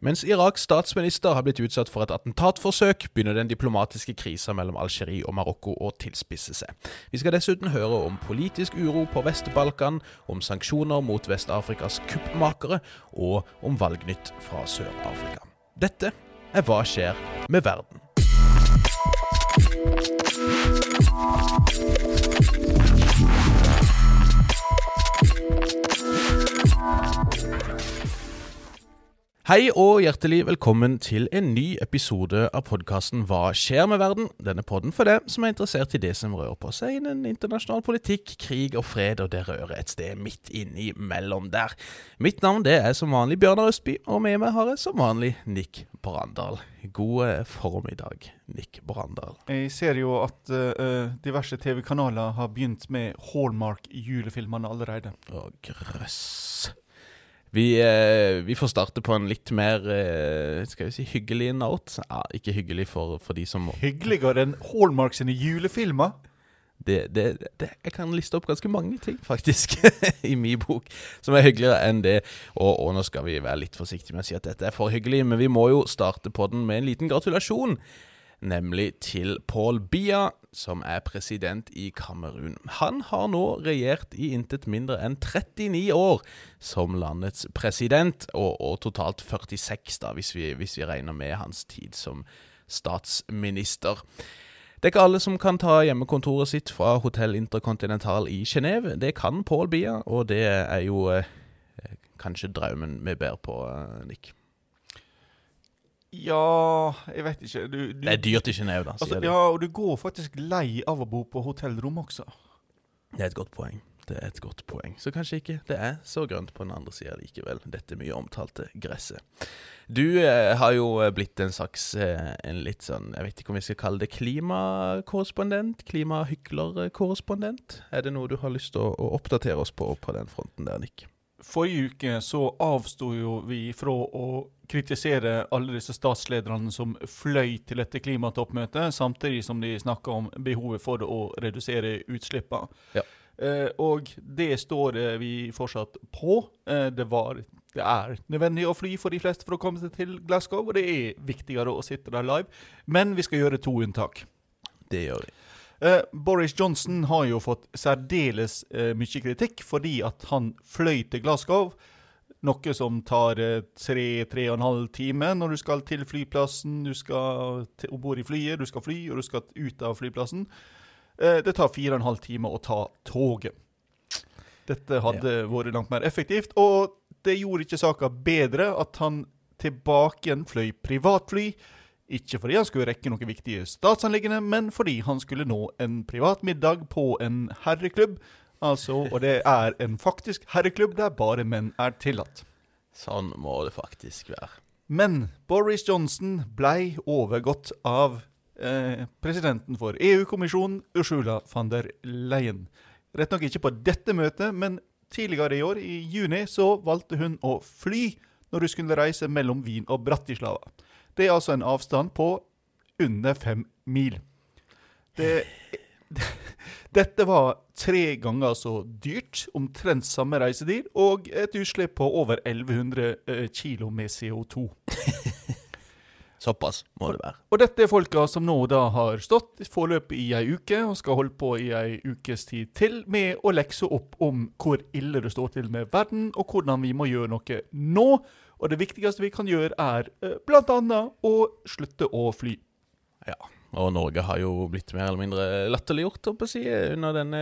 Mens Iraks statsminister har blitt utsatt for et attentatforsøk, begynner den diplomatiske krisa mellom Algerie og Marokko å tilspisse seg. Vi skal dessuten høre om politisk uro på Vest-Balkan, om sanksjoner mot Vest-Afrikas kuppmakere og om valgnytt fra Sør-Afrika. Dette er Hva skjer med verden? Hei og hjertelig velkommen til en ny episode av podkasten Hva skjer med verden? Denne podden for deg som er interessert i det som rører på seg innen internasjonal politikk, krig og fred, og det rører et sted midt innimellom der. Mitt navn det er som vanlig Bjørnar Østby, og med meg har jeg som vanlig Nick Brandal. God formiddag, Nick Brandal. Jeg ser jo at uh, diverse TV-kanaler har begynt med Hallmark-julefilmene allerede. Å, grøss. Vi, eh, vi, får starte på en litt mer eh, skal vi si, hyggelig note. Ja, ikke hyggelig for, for de som Hyggeligere enn Hallmark sine julefilmer? Det, det, det, jeg kan liste opp ganske mange ting, faktisk, i min bok, som er hyggeligere enn det. Og, og, nå skal vi være litt forsiktige med å si at dette er for hyggelig, men vi må jo starte på den med en liten gratulasjon nemlig til Paul Biya, som er president i Kamerun. Han har nå regjert i intet mindre enn 39 år som landets president, og, og totalt 46, da, hvis vi, hvis vi, regner med hans tid som statsminister. Det er ikke alle som kan ta hjemmekontoret sitt fra Hotell Intercontinental i Genéve. Det kan Paul Bia, og det er jo eh, kanskje drømmen vi ber på, eh, Nick. Ja Jeg vet ikke. Du, du, det er dyrt i Genéve, da. Altså, ja, og du går faktisk lei av å bo på hotellrom også. Det er et godt poeng. Det er et godt poeng. Så kanskje ikke det er så grønt på den andre sida likevel, dette mye omtalte gresset. Du eh, har jo blitt en slags eh, en litt sånn Jeg vet ikke om vi skal kalle det klimakorrespondent? Klimahyklerkorrespondent? Er det noe du har lyst til å, å oppdatere oss på på den fronten der, Nick? Forrige uke så avsto jo vi fra å kritisere alle disse statslederne som fløy til dette klimatoppmøtet, samtidig som de snakka om behovet for å redusere utslippene. Ja. Eh, og det står vi fortsatt på. Eh, det, var, det er nødvendig å fly for de fleste for å komme seg til Glasgow, og det er viktigere å sitte der live. Men vi skal gjøre to unntak. Det gjør vi. Uh, Boris Johnson har jo fått særdeles uh, mye kritikk fordi at han fløy til Glasgow. Noe som tar uh, tre, tre og en halv time når du skal til flyplassen, du skal om bord i flyet, du skal fly og du skal ut av flyplassen. det tar fire og en halv time å ta toget. Dette hadde ja. vært langt mer effektivt, og det gjorde ikke saka bedre at han tilbake igjen fløy privatfly ikke fordi han skulle rekke noen viktige statsanliggende, men fordi han skulle nå en privat middag på en herreklubb. Altså, og det er en faktisk herreklubb der bare menn er tillatt. Sånn må det faktisk være. Men Boris Johnson blei overgått av eh, presidenten for EU-kommisjonen, Ursula von der Leyen. Rett nok ikke på dette møtet, men tidligere i år, i juni, så valgte hun å fly når hun skulle reise mellom Wien og Bratislava. Det er altså en avstand på under fem mil. Det, dette var tre ganger så dyrt, omtrent samme reisetid, og et utslipp på over 1100 kg kilo med CO2. Såpass må det være. Og dette er folka som nå da har stått foreløpig i ei uke, og skal holde på i ei ukes tid til med å lekse opp om hvor ille det står til med verden, og hvordan vi må gjøre noe nå. Og det viktigste vi kan gjøre, er eh, bl.a. å slutte å fly. Ja, og Norge har jo blitt mer eller mindre latterliggjort under denne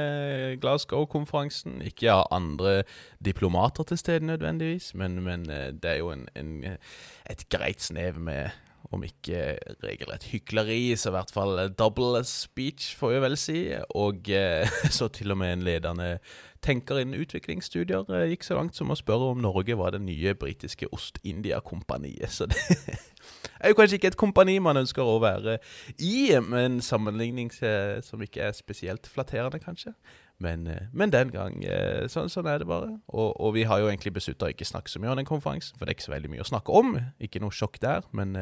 Glasgow-konferansen. Ikke av andre diplomater til stede nødvendigvis, men, men eh, det er jo en, en, et greit snev med om ikke regelrett hykleri, så i hvert fall double speech, får vi vel si. Og eh, så til og med en ledende tenker innen utviklingsstudier eh, gikk så langt som å spørre om Norge var det nye britiske Ost-India-kompaniet. Så det er jo kanskje ikke et kompani man ønsker å være i, med en sammenligning som ikke er spesielt flatterende, kanskje. Men, eh, men den gang sånn, Sånn er det bare. Og, og vi har jo egentlig beslutta å ikke snakke så mye om den konferansen, for det er ikke så veldig mye å snakke om. Ikke noe sjokk der, men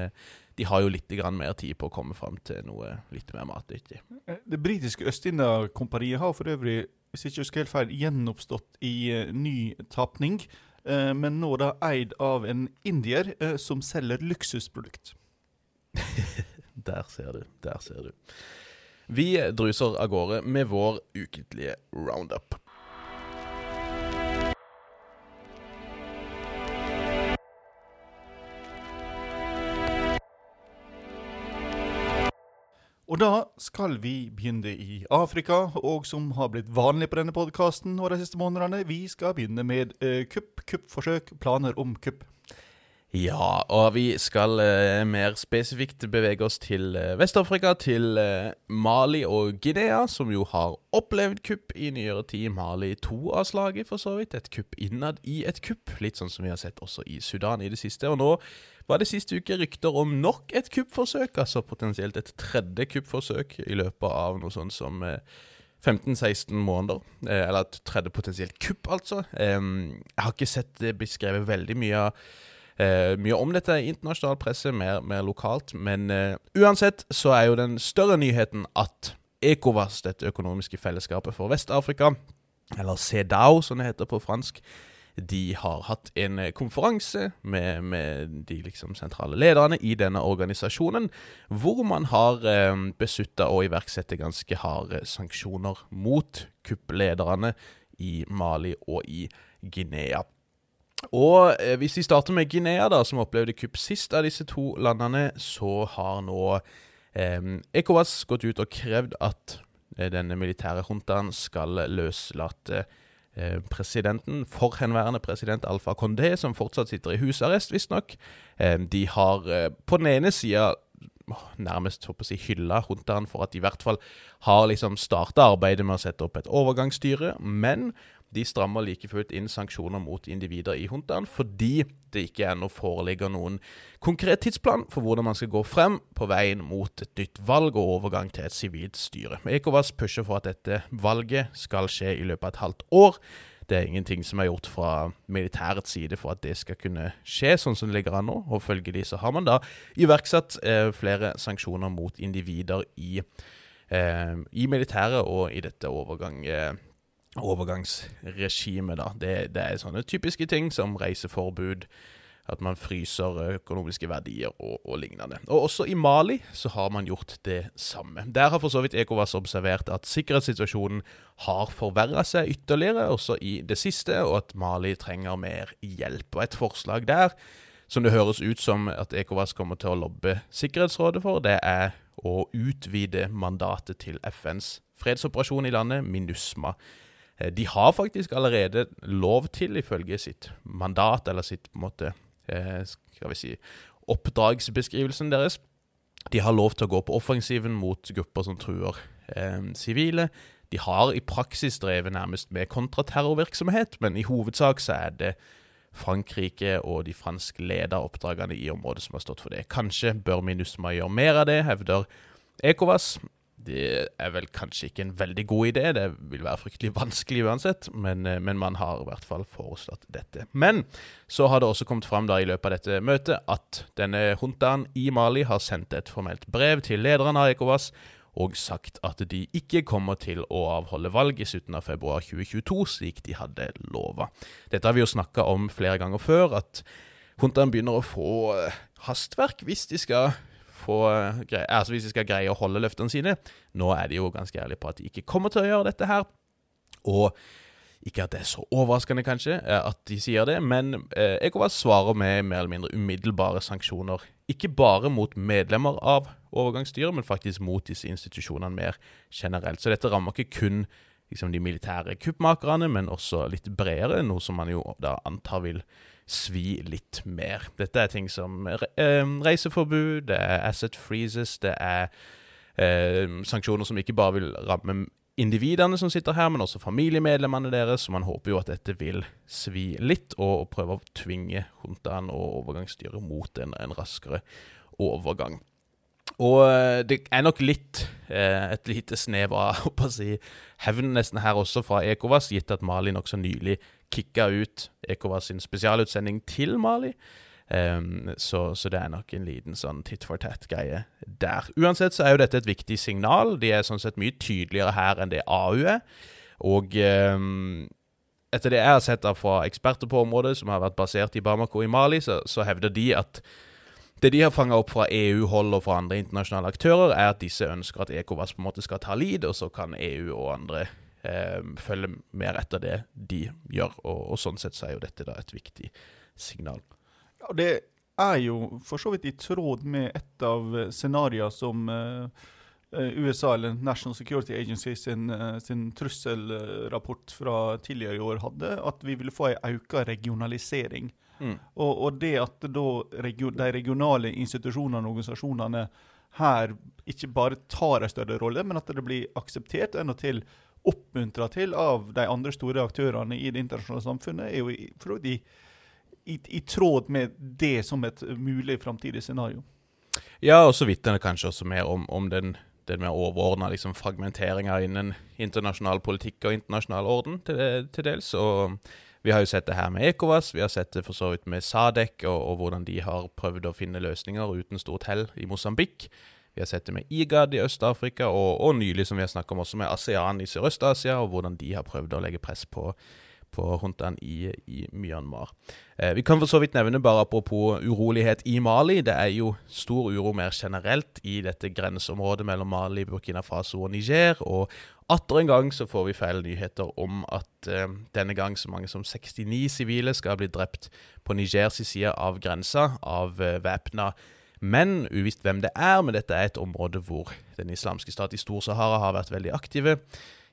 de har jo litt mer tid på å komme fram til noe litt mer matnyttig. Det britiske Øst-India-kompaniet har for øvrig hvis jeg ikke husker helt feil, gjenoppstått i ny tapning. eh, men nå da eid av en indier eh, som selger luksusprodukt. Der ser du. Der ser du. Vi druser av gårde med vår ukentlige roundup. Og da skal vi begynne i Afrika, og som har blitt vanlig på denne podkasten de siste månedene, vi skal begynne med eh, kupp, kuppforsøk, planer om kupp. Ja, og vi skal eh, mer spesifikt bevege oss til eh, Vest-Afrika, til eh, Mali og Guinea, som jo har opplevd kupp i nyere tid. Mali to av slaget, for så vidt. Et kupp innad i et kupp, litt sånn som vi har sett også i Sudan i det siste. Og nå var det siste uke rykter om nok et kuppforsøk, altså potensielt et tredje kuppforsøk i løpet av noe sånt som eh, 15-16 måneder. Eh, eller et tredje potensielt kupp, altså. Jeg har ikke sett det beskrevet veldig mye av Eh, mye om dette i internasjonal presse, mer, mer lokalt. Men eh, uansett så er jo den større nyheten at ECOWAS, dette økonomiske fellesskapet for Vest-Afrika, eller CEDAO som det heter på fransk, de har hatt en eh, konferanse med, med de liksom sentrale lederne i denne organisasjonen, hvor man har eh, beslutta å iverksette ganske harde sanksjoner mot kupplederne i Mali og i Guinea. Og eh, hvis vi starter med Guinea, da, som opplevde kupp sist av disse to landene, så har nå eh, ECOWAS gått ut og krevd at eh, denne militære juntaen skal løslate eh, presidenten, forhenværende president Alfa Condé, som fortsatt sitter i husarrest, visstnok. Eh, de har eh, på den ene sida nærmest håper jeg, hylla juntaen for at de i hvert fall har liksom starta arbeidet med å sette opp et overgangsstyre, men de strammer like fullt inn sanksjoner mot individer i juntaen fordi det ikke ennå foreligger noen konkret tidsplan for hvordan man skal gå frem på veien mot et nytt valg og overgang til et sivilt styre. Ekovas pusher for at dette valget skal skje i løpet av et halvt år. Det er ingenting som er gjort fra militærets side for at det skal kunne skje sånn som det ligger an nå. Og følgelig så har man da iverksatt eh, flere sanksjoner mot individer i, eh, i militæret og i dette overgang, overgangsregimet, da. Det, det, er sånne typiske ting som reiseforbud, at man fryser økonomiske verdier og, og, lignende. Og også i Mali så har man gjort det samme. Der har for så vidt Ekovas observert at sikkerhetssituasjonen har forverra seg ytterligere, også i det siste, og at Mali trenger mer hjelp. Og et forslag der, som det høres ut som at Ekovas kommer til å lobbe Sikkerhetsrådet for, det er å utvide mandatet til FNs fredsoperasjon i landet, MINUSMA. De har faktisk allerede lov til, ifølge sitt mandat, eller sitt på en måte, skal vi si, oppdragsbeskrivelsen deres. De har lov til å gå på offensiven mot grupper som truer sivile. Eh, de har i praksis drevet nærmest med kontraterrorvirksomhet, men i hovedsak så er det Frankrike og de franskledede oppdragene i området som har stått for det. Kanskje bør MINUSMA gjøre mer av det, hevder ECOWAS. Det er vel kanskje ikke en veldig god idé, det vil være fryktelig vanskelig uansett, men, eh, men, man har i hvert fall foreslått dette. Men så har det også kommet fram da i løpet av dette møtet at denne juntaen i Mali har sendt et formelt brev til lederen av ECOWAS og sagt at de ikke kommer til å avholde valg i slutten av februar 2022, slik de hadde lova. Dette har vi jo snakka om flere ganger før, at juntaen begynner å få eh, hastverk hvis de skal få greie, altså hvis de skal greie å holde løftene sine. Nå er de jo ganske ærlige på at de ikke kommer til å gjøre dette her. Og ikke at det er så overraskende, kanskje, eh, at de sier det, men eh, ECOWAS svarer med mer eller mindre umiddelbare sanksjoner. Ikke bare mot medlemmer av overgangsstyret, men faktisk mot disse institusjonene mer generelt. Så dette rammer ikke kun liksom, de militære kuppmakerne, men også litt bredere, noe som man jo da antar vil svi litt mer. Dette er ting som eh, reiseforbud, det er asset freezes, det er eh, sanksjoner som ikke bare vil ramme individene som sitter her, men også familiemedlemmene deres, så man håper jo at dette vil svi litt, og, prøve å tvinge juntaen og overgangsstyret mot en, en raskere overgang. Og eh, det er nok litt eh, et lite snev av hevn nesten her også fra Ekovas, gitt at Mali nokså nylig kicka ut Ekovas sin spesialutsending til Mali. Um, så, så, det er nok en liten sånn tit for tat-greie der. Uansett så er jo dette et viktig signal. De er sånn sett mye tydeligere her enn det AU er. Og um, etter det jeg har sett fra eksperter på området, som har vært basert i Bamako i Mali, så, så hevder de at det de har fanga opp fra EU-hold og fra andre internasjonale aktører, er at disse ønsker at Ekovas på en måte skal ta lead, og så kan EU og andre eh, følge mer etter det de gjør. Og, og, sånn sett så er jo dette da et viktig signal. Ja, det er jo for så vidt i tråd med et av scenarioene som eh, Eh, USA, eller National Security Agency, sin, eh, sin, trusselrapport fra tidligere i år hadde, at vi ville få en auka regionalisering. Mm. Og, og, det at da region, de regionale institusjonene og organisasjonene her ikke bare tar en større rolle, men at det blir akseptert endatil til oppmuntra til av de andre store aktørene i det internasjonale samfunnet, er jo i, i, i, i tråd med det som et mulig framtidig scenario. Ja, og så vitner det kanskje også mer om, om den den mer overordna liksom, fragmenteringa innen internasjonal politikk og internasjonal orden til, til, dels. Og vi har jo sett det her med Ekovas, vi har sett det for så vidt med Sadek, og, og hvordan de har prøvd å finne løsninger uten stort hell i Mosambik. Vi har sett det med IGAD i Øst-Afrika, og, og, nylig, som vi har snakket om, også med ASEAN i Sørøst-Asia, og hvordan de har prøvd å legge press på på huntaen i, i Myanmar. Eh, vi kan for så vidt nevne, bare apropos urolighet i Mali, det er jo stor uro mer generelt i dette grenseområdet mellom Mali, Burkina Faso og Niger. Og atter en gang så får vi feil nyheter om at eh, denne gang så mange som 69 sivile skal bli drept på Nigers side av grensa av eh, væpna men uvisst hvem det er. Men dette er et område hvor Den islamske stat i Stor-Sahara har vært veldig aktive.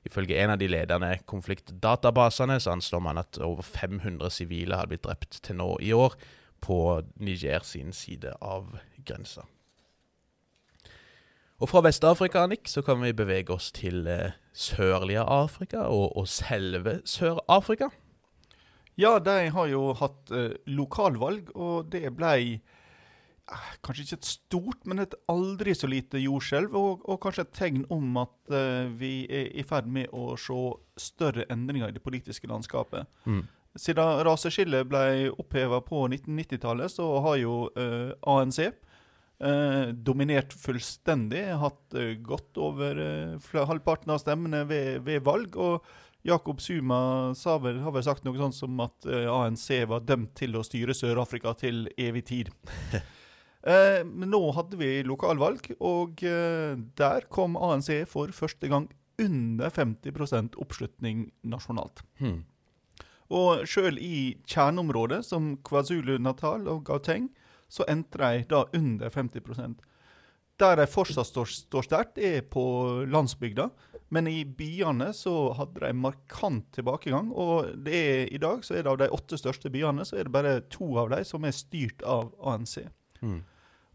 Ifølge en av de ledende konfliktdatabasene så anslår man at over 500 sivile har blitt drept til nå i år på Niger sin side av grensa. Og fra Vest-Afrika Nick, så kan vi bevege oss til eh, sørlige Afrika, og, og selve Sør-Afrika. Ja, de har jo hatt eh, lokalvalg, og det blei kanskje ikke et stort, men et aldri så lite jordskjelv. Og, og, kanskje et tegn om at uh, vi er i ferd med å se større endringer i det politiske landskapet. Mm. Siden raseskillet ble oppheva på 1990-tallet, så har jo uh, eh, ANC uh, eh, dominert fullstendig. Hatt godt over halvparten av stemmene ved, ved valg. og Jakob Zuma vel, har vel sagt noe sånt som at ANC var dømt til å styre Sør-Afrika til evig tid. Eh, men nå hadde vi lokalvalg, og eh, der kom ANC for første gang under 50 oppslutning nasjonalt. Hmm. Og sjøl i kjerneområdet, som KwaZulu-Natal og Gauteng, så endte de da under 50% Der de fortsatt står, står sterkt, er på landsbygda. Men i byene så hadde de markant tilbakegang. Og er, i dag så er det av de åtte største byene, så er det bare to av dem som er styrt av ANC. Mm.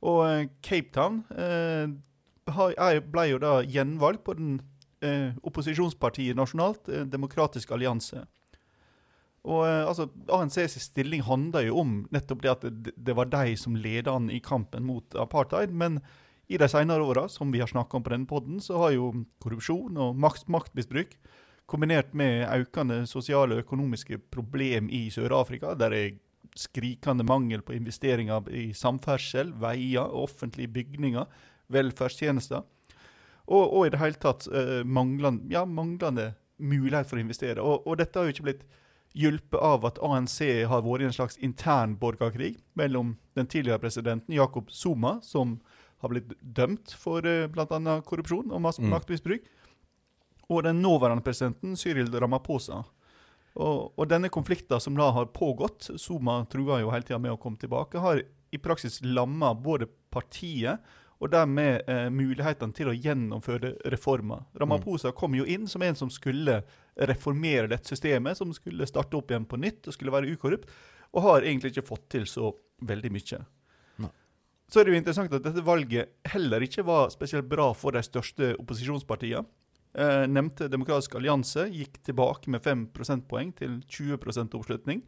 Og eh, Cape Town eh, ble jo da gjenvalgt på den eh, opposisjonspartiet nasjonalt, Demokratisk allianse. Og altså, ANCs stilling handler jo om nettopp det at det, det var de som leda an i kampen mot apartheid. Men i de senere åra, som vi har snakka om på denne poden, så har jo korrupsjon og makt, maktmisbruk kombinert med økende sosiale og økonomiske problem i Sør-Afrika, der jeg, skrikende mangel på investeringer i samferdsel, veier, offentlige bygninger, velferdstjenester. Og, og i det hele tatt eh, manglende, ja, manglende, mulighet for å investere. Og, og, dette har jo ikke blitt hjulpet av at ANC har vært i en slags intern borgerkrig mellom den tidligere presidenten Jakob Zuma, som har blitt dømt for eh, bl.a. korrupsjon og mm. maktmisbruk, mm. og den nåværende presidenten Cyril Ramaphosa, og, og, denne konflikten som da har pågått, Zuma truer jo hele tida med å komme tilbake, har i praksis lamma både partiet og dermed eh, mulighetene til å gjennomføre reformer. Ramaphosa mm. kom jo inn som en som skulle reformere dette systemet, som skulle starte opp igjen på nytt og skulle være ukorrupt, og har egentlig ikke fått til så veldig mye. Så er det jo interessant at dette valget heller ikke var spesielt bra for de største opposisjonspartiene. Eh, nevnte Demokratisk allianse gikk tilbake med 5 prosentpoeng til 20 oppslutning.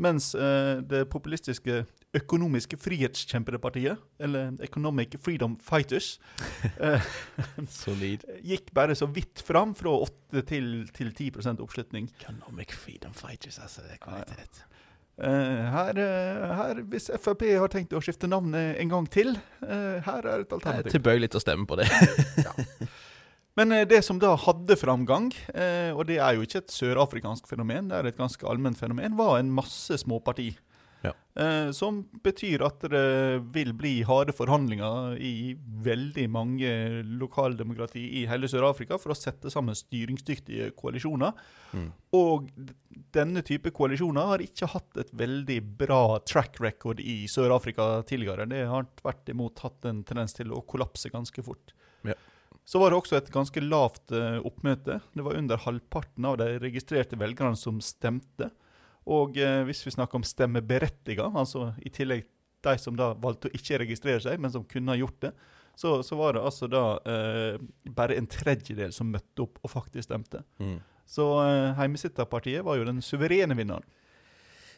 Mens eh, det populistiske Økonomiske frihetskjempepartiet, eller Economic Freedom Fighters, eh, gikk bare så vidt fram, fra 8 til, til 10 oppslutning. Economic Freedom Fighters, altså. Det er kvalitet. Uh, her, her, Hvis Frp har tenkt å skifte navnet en gang til, her er et alternativ. Er tilbøyelig til å stemme på det. ja. Men eh, det som da hadde framgang, eh, og det er jo ikke et sørafrikansk fenomen, det er et ganske allment fenomen, var en masse småparti. Ja. Eh, som betyr at det vil bli harde forhandlinger i veldig mange lokaldemokrati i hele Sør-Afrika for å sette sammen styringsdyktige koalisjoner. Mm. Og denne type koalisjoner har ikke hatt et veldig bra track record i Sør-Afrika tidligere. Det har tvert imot hatt en tendens til å kollapse ganske fort. Ja. Så var det også et ganske lavt eh, oppmøte. Det var under halvparten av de registrerte velgerne som stemte. Og eh, hvis vi snakker om stemmeberettiga, altså i tillegg de som da valgte å ikke registrere seg, men som kunne ha gjort det, så, så var det altså da eh, bare en tredjedel som møtte opp og faktisk stemte. Mm. Så eh, Heimesitterpartiet var jo den suverene vinneren.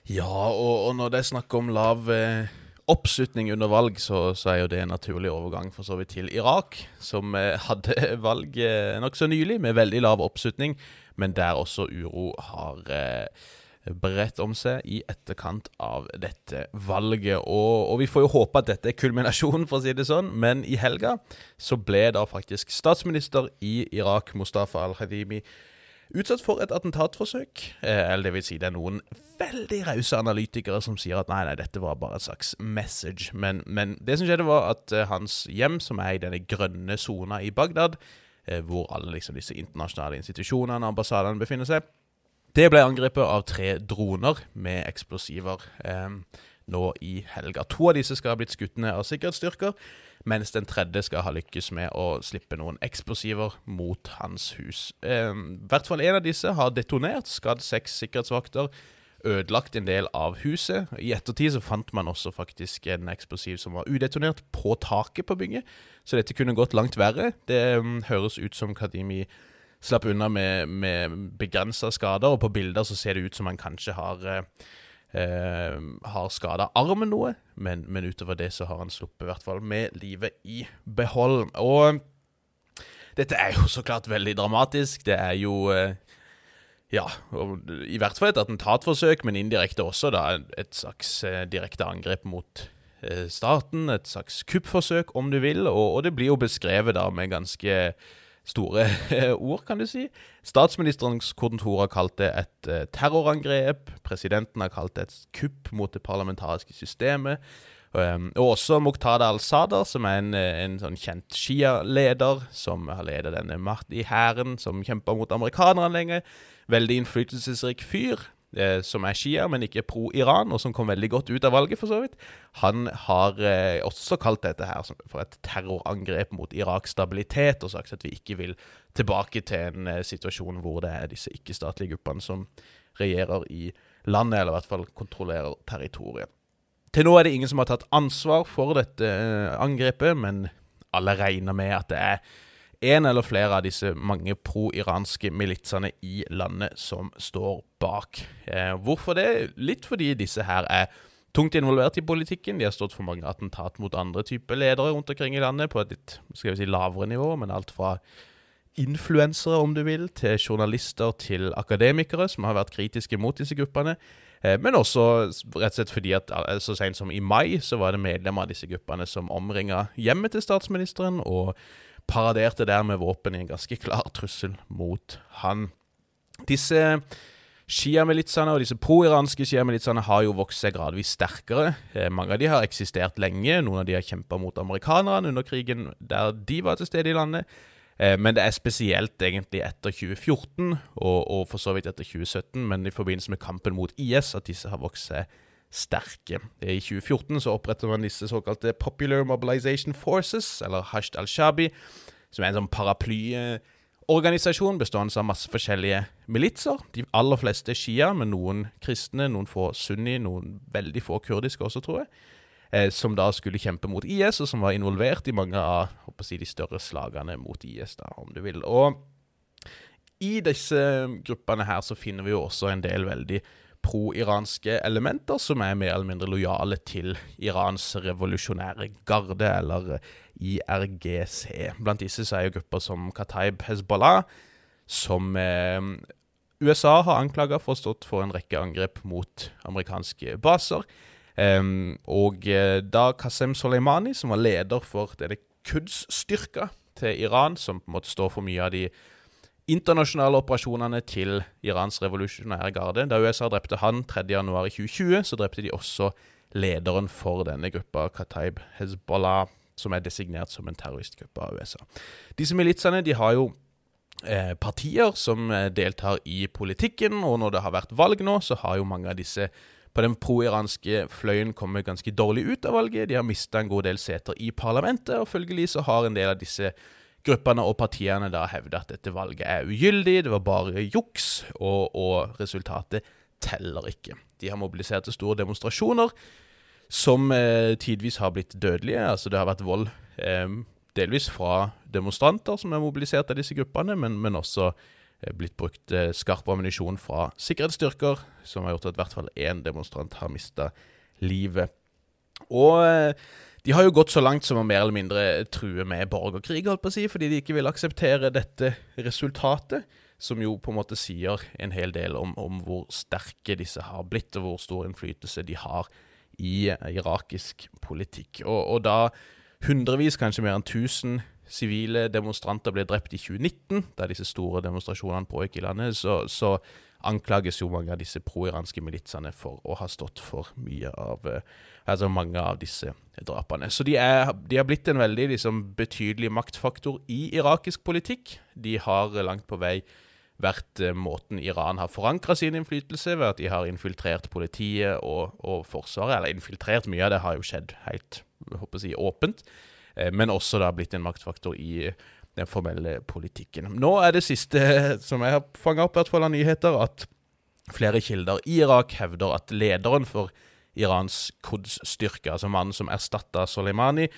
Ja, og, og når det snakker om lav eh, oppslutning under valg, så, så er jo det en naturlig overgang for så vidt til Irak, som eh, hadde valg eh, nokså nylig med veldig lav oppslutning, men der også uro har eh, bredt om seg i etterkant av dette valget. Og, og vi får jo håpe at dette er kulminasjonen, for å si det sånn, men i helga så ble da faktisk statsminister i Irak, Mustafa al-Hadimi, utsatt for et attentatforsøk. Eh, eller det vil si, det er noen veldig rause analytikere som sier at nei, nei, dette var bare et slags message. Men, men det som skjedde, var at eh, hans hjem, som er i denne grønne sona i Bagdad, eh, hvor alle liksom, disse internasjonale institusjonene og ambassadene befinner seg, det ble angrepet av tre droner med eksplosiver eh, nå i helga. To av disse skal ha blitt skutt ned av sikkerhetsstyrker, mens den tredje skal ha lykkes med å slippe noen eksplosiver mot hans hus. Eh, hvert fall en av disse har detonert, skadd seks sikkerhetsvakter, ødelagt en del av huset. I ettertid så fant man også faktisk en eksplosiv som var udetonert på taket på bygget, så dette kunne gått langt verre. Det um, høres ut som Kadimi slapp unna med, med begrensa skader, og på bilder så ser det ut som han kanskje har eh, eh, har skada armen noe, men, men utover det så har han sluppet i hvert fall med livet i behold. Og dette er jo så klart veldig dramatisk. Det er jo eh, ja, og i hvert fall et attentatforsøk, men indirekte også da et slags eh, direkte angrep mot eh, staten. Et slags kuppforsøk, om du vil, og, og det blir jo beskrevet da med ganske store ord, kan du si. Statsministerens kontor har kalt det et eh, terrorangrep. Presidenten har kalt det et kupp mot det parlamentariske systemet. Um, og også Muqtada al-Sadr, som er en, eh, en sånn kjent Shia-leder, som har ledet denne Mahdi-hæren, som kjemper mot amerikanerne lenge. Veldig innflytelsesrik fyr, som er Shia, men ikke pro-Iran, og som kom veldig godt ut av valget, for så vidt. Han har eh, også kalt dette her for et terrorangrep mot Iraks stabilitet, og sagt at vi ikke vil tilbake til en eh, situasjon hvor det er disse ikke-statlige gruppene som regjerer i landet, eller i hvert fall kontrollerer territoriet. Til nå er det ingen som har tatt ansvar for dette eh, angrepet, men alle regner med at det er en eller flere av disse mange pro-iranske militsene i landet som står bak. Eh, hvorfor det? Litt fordi disse her er tungt involvert i politikken. De har stått for mange attentat mot andre typer ledere rundt omkring i landet, på et litt skal vi si, lavere nivå, men alt fra influensere, om du vil, til journalister, til akademikere som har vært kritiske mot disse gruppene. Eh, Men også rett og slett fordi at eh, så sent som i mai så var det medlemmer av disse gruppene som omringa hjemmet til statsministeren og paraderte der med våpen i en ganske klar trussel mot han. Disse Shia-militsene og disse pro-iranske Shia-militsene har jo vokst seg gradvis sterkere. Eh, mange av de har eksistert lenge. Noen av de har kjempa mot amerikanerne under krigen der de var til stede i landet. Eh, men det er spesielt egentlig etter 2014, og, og for så vidt etter 2017, men i forbindelse med kampen mot IS, at disse har vokst seg sterke. I 2014 så opprettet man disse såkalte Popular Mobilization Forces, eller Hasht al-Shabi, som er en sånn paraplyorganisasjon bestående av masse forskjellige militser. De aller fleste er shia, men noen kristne, noen få sunni, noen veldig få kurdiske også, tror jeg eh, som da skulle kjempe mot IS, og som var involvert i mange av si, de større slagene mot IS, da, om du vil. Og i disse gruppene her så finner vi jo også en del veldig pro-iranske elementer som er mer eller mindre lojale til Irans revolusjonære garde, eller IRGC. Blant disse så er jo grupper som Kataib Hezbollah, som eh, USA har anklaga for å ha stått for en rekke angrep mot amerikanske baser. Eh, og da Qasem Soleimani, som var leder for denne Quds-styrka til Iran, som på en måte står for mye av de internasjonale operasjonene til Irans revolusjonære garde. Da USA drepte han 3.1.2020, så drepte de også lederen for denne gruppa, Kataib Hezbollah, som er designert som en terroristgruppe av USA. Disse militsene de har jo eh, partier som eh, deltar i politikken, og når det har vært valg nå, så har jo mange av disse på den pro-iranske fløyen kommet ganske dårlig ut av valget. De har mista en god del seter i parlamentet, og følgelig så har en del av disse gruppene og partiene da hevder at dette valget er ugyldig, det var bare juks, og, og resultatet teller ikke. De har mobilisert til store demonstrasjoner som eh, tidvis har blitt dødelige. Altså det har vært vold eh, delvis fra demonstranter som er mobilisert av disse gruppene, men, men også eh, blitt brukt eh, skarp ammunisjon fra sikkerhetsstyrker, som har gjort at i hvert fall én demonstrant har mista livet. Og eh, de har jo gått så langt som å mer eller mindre true med borgerkrig, holdt på å si, fordi de ikke vil akseptere dette resultatet, som jo på en måte sier en hel del om, om hvor sterke disse har blitt, og hvor stor innflytelse de har i irakisk politikk. Og, og da hundrevis, kanskje mer enn 1000 sivile demonstranter ble drept i 2019, da disse store demonstrasjonene pågikk i landet, så, så anklages jo mange av disse pro-iranske militsene for å ha stått for mye av eh, Altså mange av disse drapene. Så de, er, de har blitt en veldig liksom, betydelig maktfaktor i irakisk politikk. De har langt på vei vært eh, måten Iran har forankra sin innflytelse ved at de har infiltrert politiet og, og, Forsvaret. Eller infiltrert, mye av det har jo skjedd helt håper si, åpent. Eh, men også da blitt en maktfaktor i den formelle politikken. Nå er det siste som jeg har fanga opp hvert fall av nyheter, at flere kilder i Irak hevder at lederen for Irans Quds-styrke, altså mannen som erstatta Soleimani,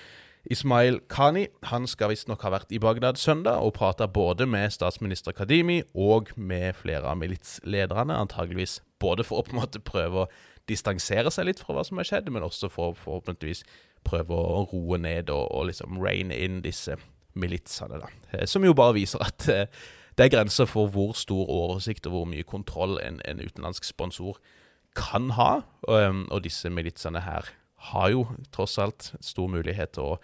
Ismail Khani, han skal visstnok ha vært i Bagdad søndag og prata både med statsminister Kadimi og med flere av militslederne, antageligvis både for å på en måte prøve å distansere seg litt fra hva som har skjedd, men også for forhåpentligvis prøve å roe ned og, og liksom reine inn disse militsene, da. Eh, som jo bare viser at eh, det er grenser for hvor stor oversikt og hvor mye kontroll en, en utenlandsk sponsor kan ha. Og, og disse militsene her har jo tross alt stor mulighet til å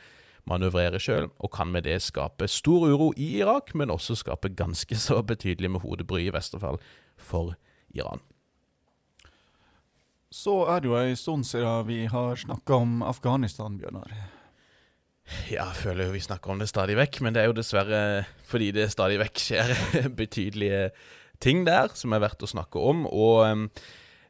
manøvrere sjøl, og kan med det skape stor uro i Irak, men også skape ganske så betydelig med hodebry, i verste fall, for Iran. Så er det jo en stund siden vi har snakka om Afghanistan, Bjørnar. Ja, jeg føler jo vi snakker om det stadig vekk, men det er jo dessverre fordi det stadig vekk skjer betydelige ting der som er verdt å snakke om. Og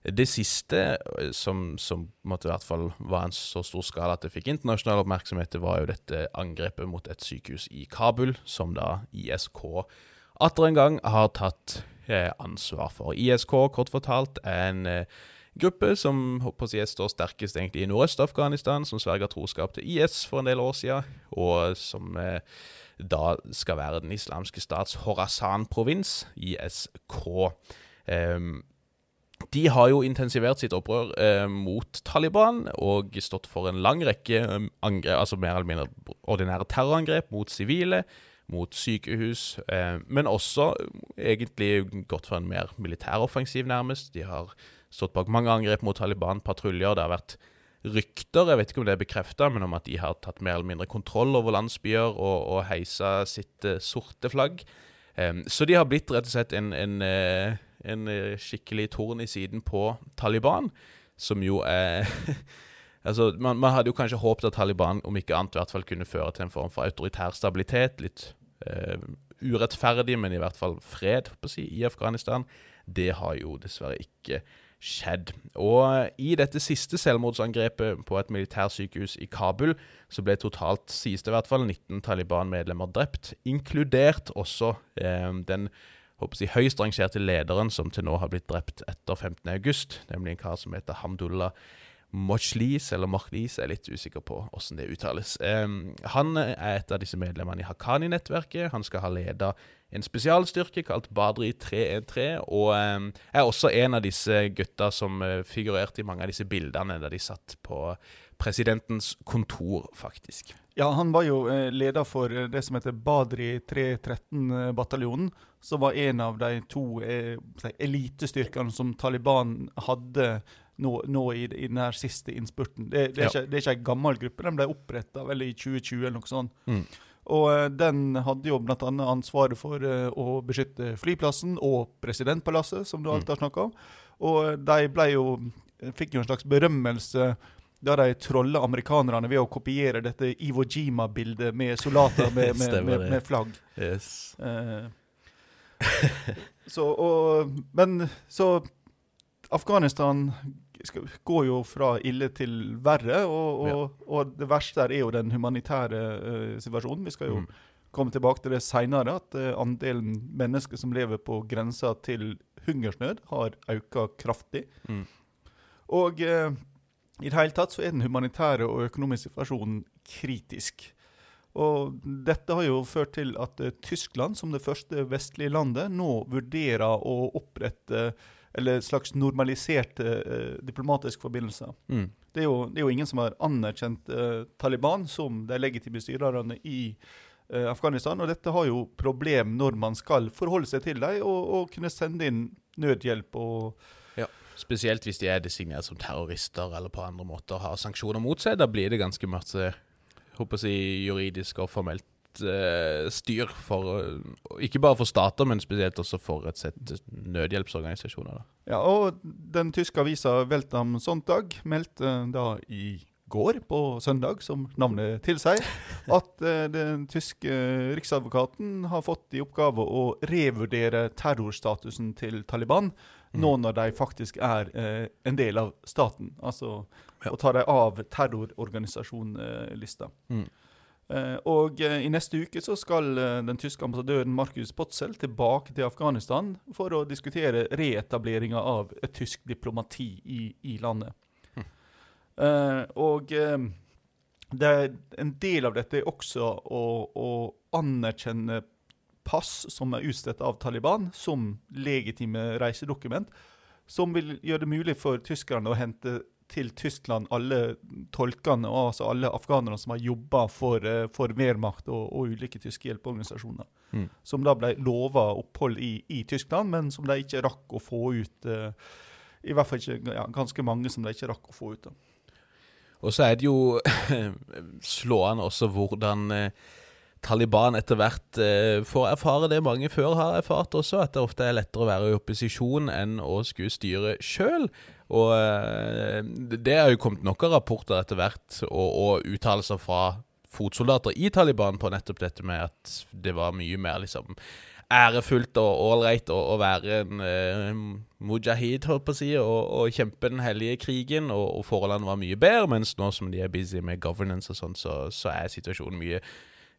det siste som, som måtte i hvert fall var en så stor skala at det fikk internasjonal oppmerksomhet, det var jo dette angrepet mot et sykehus i Kabul, som da ISK atter en gang har tatt eh, ansvar for. ISK, kort fortalt, er en eh, gruppe som på å står sterkest egentlig i Nordøst-Afghanistan, som sverger troskap til IS for en del år siden, og som eh, da skal være den islamske stats Horasan-provins, ISK. Um, de har jo intensivert sitt opprør eh, mot Taliban og stått for en lang rekke um, angrep, altså mer eller mindre ordinære terrorangrep mot sivile, mot sykehus, eh, men også egentlig gått for en mer militæroffensiv, nærmest. De har stått bak mange angrep mot Taliban-patruljer. Det har vært rykter, jeg vet ikke om det er bekrefta, men om at de har tatt mer eller mindre kontroll over landsbyer og, og heisa sitt eh, sorte flagg. Um, så de har blitt rett og slett en, en, en uh, skikkelig torn i siden på Taliban, som jo er Altså, man, man, hadde jo kanskje håpet at Taliban om ikke annet i hvert fall kunne føre til en form for autoritær stabilitet. Litt urettferdig, men i hvert fall fred si, i Afghanistan. Det har jo dessverre ikke skjedd. Og i dette siste selvmordsangrepet på et militærsykehus i Kabul, så ble totalt, sies det i hvert fall, 19 Taliban-medlemmer drept, inkludert også eh, den håper jeg, høyst rangerte lederen som til nå har blitt drept etter 15.8, nemlig en kar som heter Hamdullah Mochlis, eller Mochlis, jeg er litt usikker på hvordan det uttales. Um, han er et av disse medlemmene i Haqqani-nettverket. Han skal ha leda en spesialstyrke kalt Badri 313, og um, er også en av disse gutta som uh, figurerte i mange av disse bildene da de satt på presidentens kontor, faktisk. Ja, han var jo uh, leder for uh, det som heter Badri 313-bataljonen, som var en av de to elitestyrkene som Taliban hadde nå, nå i, i den siste innspurten. Det, det, er ja. ikke, det, er en gammel gruppe, den ble oppretta i 2020 eller noe sånt. Mm. Og eh, den hadde jo bl.a. ansvaret for eh, å beskytte flyplassen og presidentpalasset, som du alltid har snakka om. Og de ble jo, fikk jo en slags berømmelse da de trolla amerikanerne ved å kopiere dette Iwo Jima-bildet med soldater med, med, med, med flagg. Yes. Uh, så, og, men så Afghanistan går jo fra ille til verre, og, og, og det verste er jo den humanitære uh, situasjonen. Vi skal jo Mm. komme tilbake til det seinere, at uh, andelen mennesker som lever på grensa til hungersnød, har økt kraftig. Mm. Og eh, i det hele tatt så er den humanitære og økonomiske situasjonen kritisk. Og dette har jo ført til at eh, Tyskland, som det første vestlige landet, nå vurderer å opprette eller slags normaliserte eh, diplomatiske forbindelser. Mm. Det er, jo, det er jo ingen som har anerkjent eh, Taliban som de legitime styrerne i eh, Afghanistan. Og dette har jo problem når man skal forholde seg til dem og, og kunne sende inn nødhjelp og Spesielt hvis de er designert som terrorister eller på andre måter har sanksjoner mot seg. Da blir det ganske masse håper jeg, juridisk og formelt eh, styr for eh, Ikke bare for stater, men spesielt også for et sett nødhjelpsorganisasjoner. Da. Ja, og den tyske avisa Welt am Sonntag meldte da i går, på søndag, som navnet tilsier, at eh, den tyske riksadvokaten har fått i oppgave å revurdere terrorstatusen til Taliban, nå når de faktisk er eh, en del av staten. Altså Ja. å ta dem av terrororganisasjonlista. Mm. Eh, og eh, i neste uke så skal eh, den tyske ambassadøren Markus Potzel tilbake til Afghanistan for å diskutere reetableringa av et tysk diplomati i, i landet. Eh, og eh, det, en del av dette er også å, å anerkjenne pass som er utstedt av Taliban, som legitime reisedokument, som vil gjøre det mulig for tyskerne å hente til Tyskland alle tolkene, altså alle afghanerne som har jobba for, eh, for Wehrmacht og, og ulike tyske hjelpeorganisasjoner. Mm. Som da ble lova opphold i, i Tyskland, men som de ikke rakk å få ut. Uh, I hvert fall ikke, ja, ganske mange som de ikke rakk å få ut. da. Og så er det jo slående også hvordan eh, Taliban etter hvert eh, får erfare det mange før har erfart også, at det ofte er lettere å være i opposisjon enn å skulle styre sjøl. Og eh, det er jo kommet av rapporter etter hvert, og, og uttalelser fra fotsoldater i Taliban på nettopp dette med at det var mye mer liksom ærefullt og ålreit å, å være en eh, mujahid, holdt på å si, og, og kjempe den hellige krigen, og, og forholdene var mye bedre, mens nå som de er busy med governance og sånn, så, så er situasjonen mye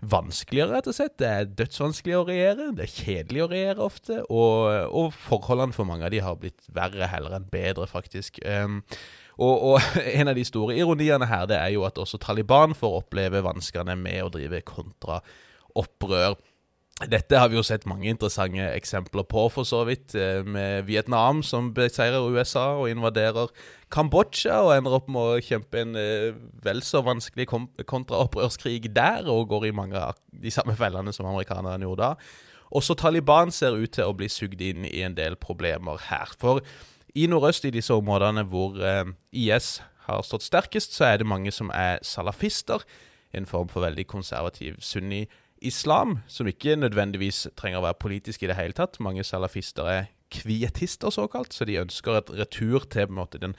vanskeligere, rett og slett. Det er dødsvanskelig å regjere, det er kjedelig å regjere ofte, og, og forholdene for mange av de har blitt verre heller enn bedre, faktisk. Um, og, og en av de store ironiene her, det er jo at også Taliban får oppleve vanskene med å drive kontraopprør. Dette har vi jo sett mange interessante eksempler på, for så vidt. eh, Med Vietnam som beseirer USA og invaderer Kambodsja og ender opp med å kjempe en eh, vel så vanskelig kontraopprørskrig der, og går i mange av de samme fellene som amerikanerne gjorde da. Også Taliban ser ut til å bli sugd inn i en del problemer her. For i nordøst, i disse områdene hvor eh, IS har stått sterkest, så er det mange som er salafister. En form for veldig konservativ sunni-islam, som ikke nødvendigvis trenger å være politisk i det hele tatt. Mange salafister er kvietister, såkalt, så de ønsker et retur til på en måte den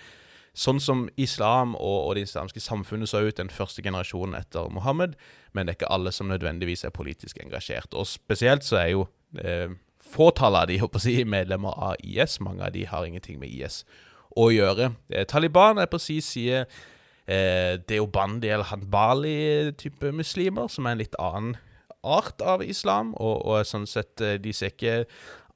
Sånn som islam og, og det islamske samfunnet så ut den første generasjonen etter Mohammed, men det er ikke alle som nødvendigvis er politisk engasjert. Og spesielt så er jo eh, fåtallet av de håper si, medlemmer av IS. Mange av de har ingenting med IS å gjøre. Eh, Taliban er på sin side eh, Deobandi eller Hanbali-type muslimer, som er en litt annen art av islam, og, og sånn sett eh, de ser ikke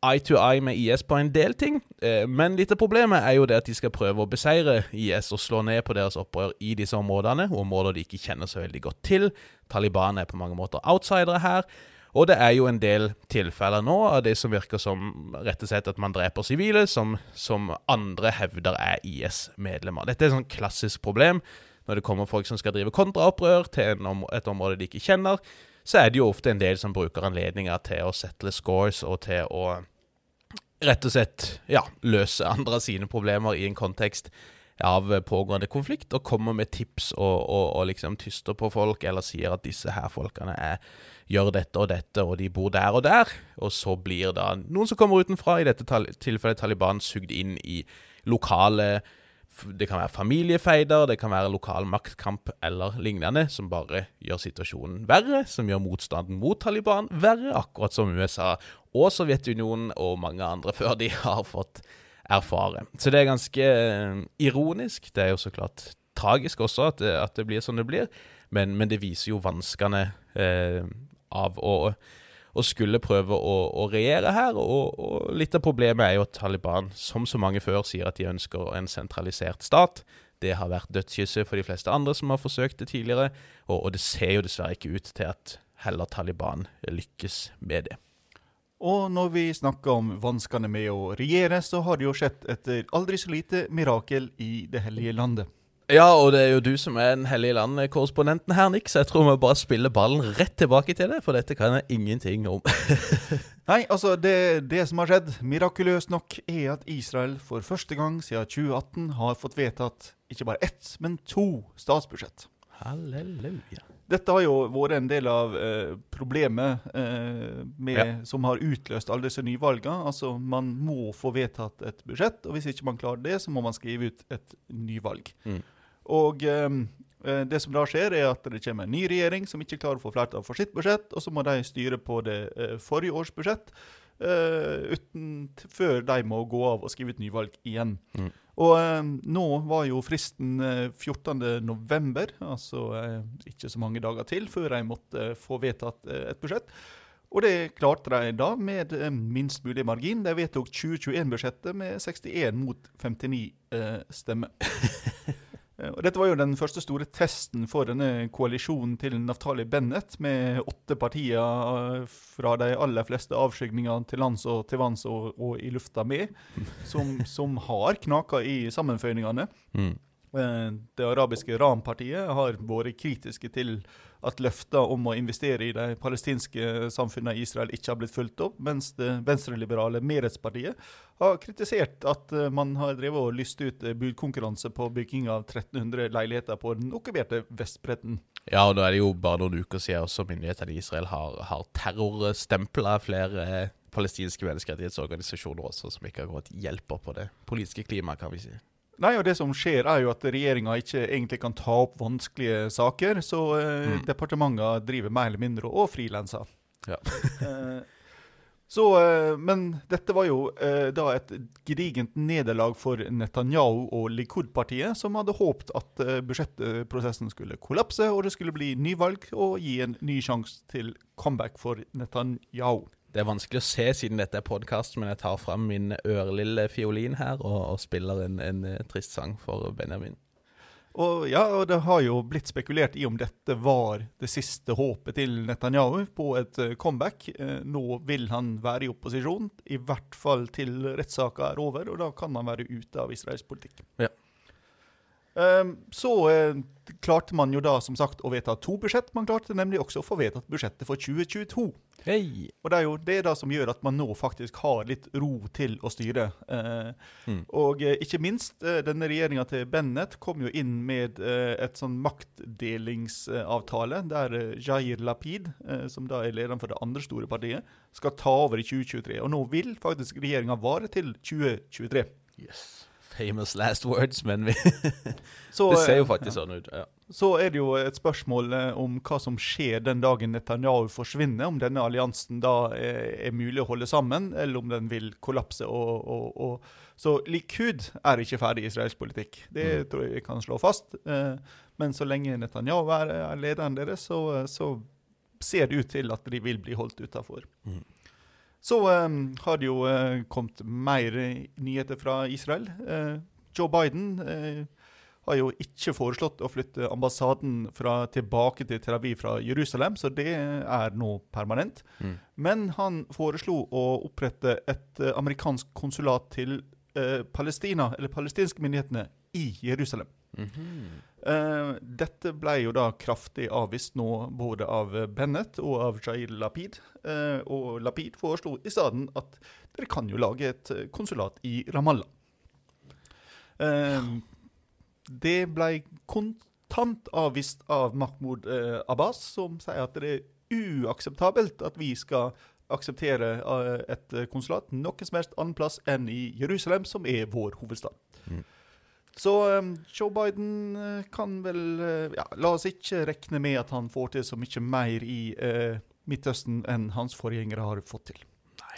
eye to eye med IS på en del ting. Eh, men litt av problemet er jo det at de skal prøve å beseire IS og slå ned på deres opprør i disse områdene, områder de ikke kjenner så veldig godt til. Taliban er på mange måter outsidere her. Og det er jo en del tilfeller nå av det som virker som rett og slett at man dreper sivile, som, som andre hevder er IS-medlemmer. Dette er et sånn klassisk problem. Når det kommer folk som skal drive kontraopprør til om, et område de ikke kjenner, så er det jo ofte en del som bruker anledninger til å settle scores og til å rett og slett ja, løse andre sine problemer i en kontekst av pågående konflikt, og kommer med tips og, og, og liksom tyster på folk, eller sier at disse her folkene er, gjør dette og dette, og de bor der og der. Og så blir da noen som kommer utenfra, i dette tilfellet Taliban, sugd inn i lokale det kan være familiefeider, det kan være lokal maktkamp eller lignende, som bare gjør situasjonen verre, som gjør motstanden mot Taliban verre, akkurat som USA og Sovjetunionen og mange andre før de har fått erfare. Så det er ganske eh, ironisk. Det er jo så klart tragisk også at det, at det blir som det blir, men, men det viser jo vanskene eh, av å og skulle prøve å, å regjere her. Og, og, litt av problemet er jo at Taliban, som så mange før, sier at de ønsker en sentralisert stat. Det har vært dødskysset for de fleste andre som har forsøkt det tidligere, og, og det ser jo dessverre ikke ut til at heller Taliban lykkes med det. Og når vi snakker om vanskene med å regjere, så har det jo skjedd et aldri så lite mirakel i det hellige landet. Ja, og det er jo du som er den hellige land-korrespondenten her, Nick, så jeg tror vi bare spiller ballen rett tilbake til det, for dette kan jeg ingenting om. Nei, altså, det, det, som har skjedd, mirakuløst nok, er at Israel for første gang siden 2018 har fått vedtatt ikke bare ett, men to statsbudsjett. Halleluja. Dette har jo vært en del av eh, problemet eh, med, ja. som har utløst alle disse nyvalgene. Altså, man må få vedtatt et budsjett, og hvis ikke man klarer det, så må man skrive ut et nyvalg. Mm. Og eh, eh, det som da skjer, er at det kommer en ny regjering som ikke klarer å få flertall for sitt budsjett, og så må de styre på det eh, forrige års budsjett uten, før de må gå av og skrive ut nyvalg igjen. Mm. Og nå var jo fristen eh, 14.11., altså ikke så mange dager til, før de måtte få vedtatt et budsjett. Og det klarte de da med minst mulig margin. De vedtok 2021-budsjettet med 61 mot 59 stemmer. Eh, og dette var jo den første store testen for denne koalisjonen til Naftali Bennett, med åtte partier eh, fra de aller fleste avskygningene til lands og til vanns og, og i lufta med, som, som har knaka i sammenføyningene. Mm. Eh, det arabiske Ram-partiet har vært kritiske til at løfter om å investere i de palestinske samfunnene i Israel ikke har blitt fulgt opp, mens det venstreliberale Meretz-partiet har kritisert at eh, man har drevet og lyst ut eh, budkonkurranse på bygging av 1300 leiligheter på den okkuperte Vestbredden. Ja, og nå er det jo bare noen uker siden også myndighetene i Israel har, har terrorstempla flere palestinske menneskerettighetsorganisasjoner også, som ikke har gått hjelper på det politiske klimaet, kan vi si. Nei, og Det som skjer, er jo at regjeringa ikke egentlig kan ta opp vanskelige saker. Så eh, mm. departementer driver mer eller mindre og frilanser. Ja. eh, så, eh, men dette var jo eh, da et gedigent nederlag for Netanyahu og Likud-partiet, som hadde håpet at budsjettprosessen skulle kollapse, og det skulle bli nyvalg og gi en ny sjanse til comeback for Netanyahu. Det er vanskelig å se siden dette er podkast, men jeg tar fram min ørlille fiolin her og, og spiller en, en, eh, trist sang for Benjamin. Og ja, og det har jo blitt spekulert i om dette var det siste håpet til Netanyahu på et eh, comeback. Eh, nå vil han være i opposisjon, i hvert fall til rettssaka er over, og da kan han være ute av israelsk politikk. Ja. Ehm, så eh, klarte man jo da som sagt å vedta to budsjett. Man klarte nemlig også å få vedtatt budsjettet for 2022. Hey. Og det er jo det da som gjør at man nå faktisk har litt ro til å styre. Eh, mm. Og eh, ikke minst, denne regjeringa til Bennett kom jo inn med et sånn maktdelingsavtale der Jair Lapid, som da er lederen for det andre store partiet, skal ta over i 2023. Og nå vil faktisk regjeringa vare til 2023. Yes famous last words, men vi så, Det ser jo eh, faktisk ja. sånn ut. ja. Så er det jo et spørsmål eh, om hva som skjer den dagen Netanyahu forsvinner. Om denne alliansen da er, er mulig å holde sammen, eller om den vil kollapse. Og, og, og. Så Likud er ikke ferdig i israelsk politikk. Det mm. tror jeg vi kan slå fast. Eh, men så lenge Netanyahu er lederen deres, så, så, ser det ut til at de vil bli holdt utafor. Mm. Så um, har det jo uh, kommet mer nyheter fra Israel. Uh, Joe Biden har jo ikke foreslått å flytte ambassaden fra, tilbake til Tel Aviv fra Jerusalem, så det er nå permanent. Mm. Men han foreslo å opprette et amerikansk konsulat til Palestina, eller palestinske myndighetene, i Jerusalem. Mm -hmm. Uh, dette ble jo da kraftig avvist nå både av Bennett og av Jair Lapid. Uh, og Lapid foreslo i stedet at dere kan jo lage et konsulat i Ramallah. Det ble kontant avvist av Mahmoud eh, Abbas, som sier at det er uakseptabelt at vi skal akseptere eh, et konsulat noe som helst annen plass enn i Jerusalem, som er vår hovedstad. Mm. Så um, Joe Biden uh, kan vel uh, ja, La oss ikke regne med at han får til så mye mer i uh, Midtøsten enn hans forgjengere har fått til. Nei.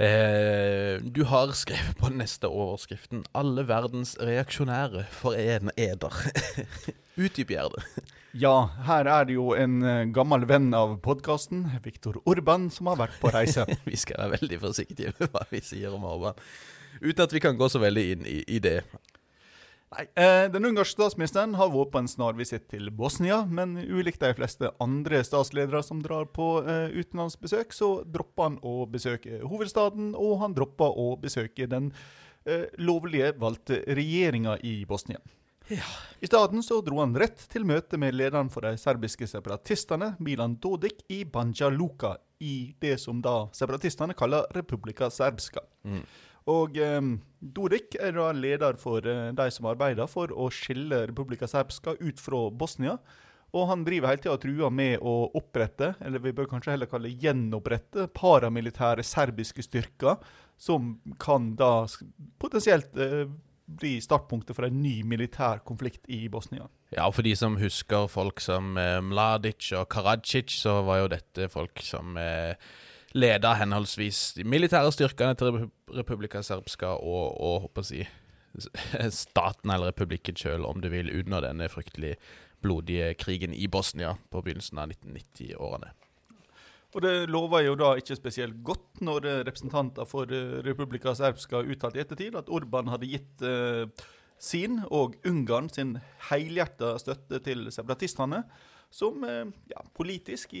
Eh, du har skrevet på den neste overskriften 'Alle verdens reaksjonære for en eder'. Utdyp gjerne. Ja, her er det jo en gammel venn av podkasten, Viktor Urban, som har vært på reise. vi skal være veldig forsiktige med hva vi sier om Orban. Uten at vi kan gå så veldig inn i, i det. Nei, eh, Den ungarske statsministeren har vært på en snarvisitt til Bosnia, men ulikt de fleste andre statsledere som drar på eh, utenlandsbesøk, så dropper han å besøke hovedstaden, og han dropper å besøke den eh, lovlige valgte regjeringa i Bosnia. Ja. I stedet så dro han rett til møte med lederen for de serbiske separatistene, Milan Dodik, i Banja Luka, i det som da separatistene kaller Republika Serbska. Mm. Og um, Dodik er da leder for uh, de som arbeider for å skille Republika Serbska ut fra Bosnia. Og han driver hele tida og truer med å opprette, eller vi bør kanskje heller kalle gjenopprette, paramilitære serbiske styrker, som kan da potensielt uh, bli startpunktet for en ny militær konflikt i Bosnia. Ja, og for de som husker folk som uh, Mladic og Karadzic, så var jo dette folk som eh, leda henholdsvis de militære styrkene til Republika Serbska og, og håper si, staten eller republikken sjøl, om du vil, under denne fryktelig blodige krigen i Bosnia på begynnelsen av 1990-årene. Og Det lover jo da ikke spesielt godt når representanter for eh, Republika Serbska uttalte i ettertid at Orban hadde gitt eh, sin og Ungarn sin helhjerta støtte til separatistene som eh, ja, politisk,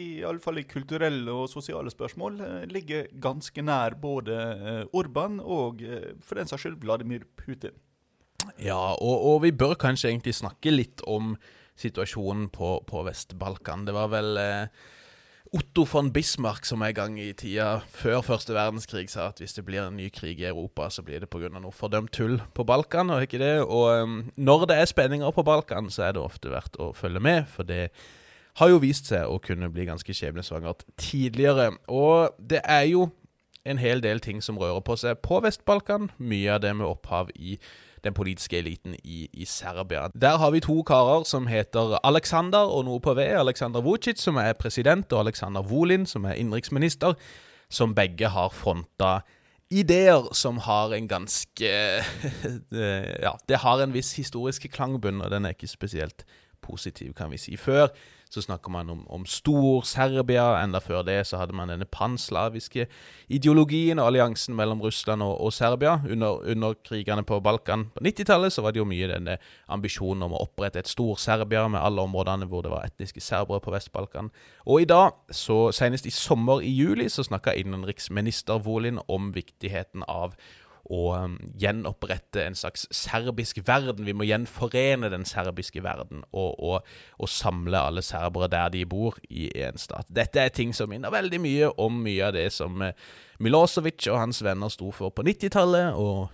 fall i kulturelle og sosiale spørsmål, eh, ligger ganske nær både eh, Orban og for den saks skyld Vladimir Putin. Ja, og, og, vi bør kanskje egentlig snakke litt om situasjonen på, på Vest-Balkan. Det var vel eh, Otto von Bismarck som en gang i tida før første verdenskrig sa at hvis det blir en ny krig i Europa, så blir det pga. noe fordømt tull på Balkan. Og ikke det? Og um, når det er spenninger på Balkan, så er det ofte verdt å følge med, for det har jo vist seg å kunne bli ganske skjebnesvangert tidligere. Og det er jo en hel del ting som rører på seg på Vest-Balkan. Mye av det med opphav i den politiske eliten i, i, Serbia. Der har vi to karer som heter Aleksander og noe på V. Aleksandr Vucic, som er president, og Aleksandr Volin, som er innenriksminister, som begge har fronta ideer som har en ganske Ja, det har en viss historisk klangbunn, og den er ikke spesielt positiv, kan vi si. Før så snakker man om, om Stor-Serbia. Enda før det så hadde man denne panslaviske ideologien og alliansen mellom Russland og, og Serbia. Under, under, krigene på Balkan på 90-tallet så var det jo mye denne ambisjonen om å opprette et Stor-Serbia med alle områdene hvor det var etniske serbere på Vest-Balkan. Og i dag, så senest i sommer, i juli, så snakka innenriksminister Volin om viktigheten av å um, gjenopprette en slags serbisk verden. Vi må gjenforene den serbiske verden og, og, og samle alle serbere der de bor, i én stat. Dette er ting som minner veldig mye om mye av det som uh, Milosevic og hans venner sto for på 90-tallet. og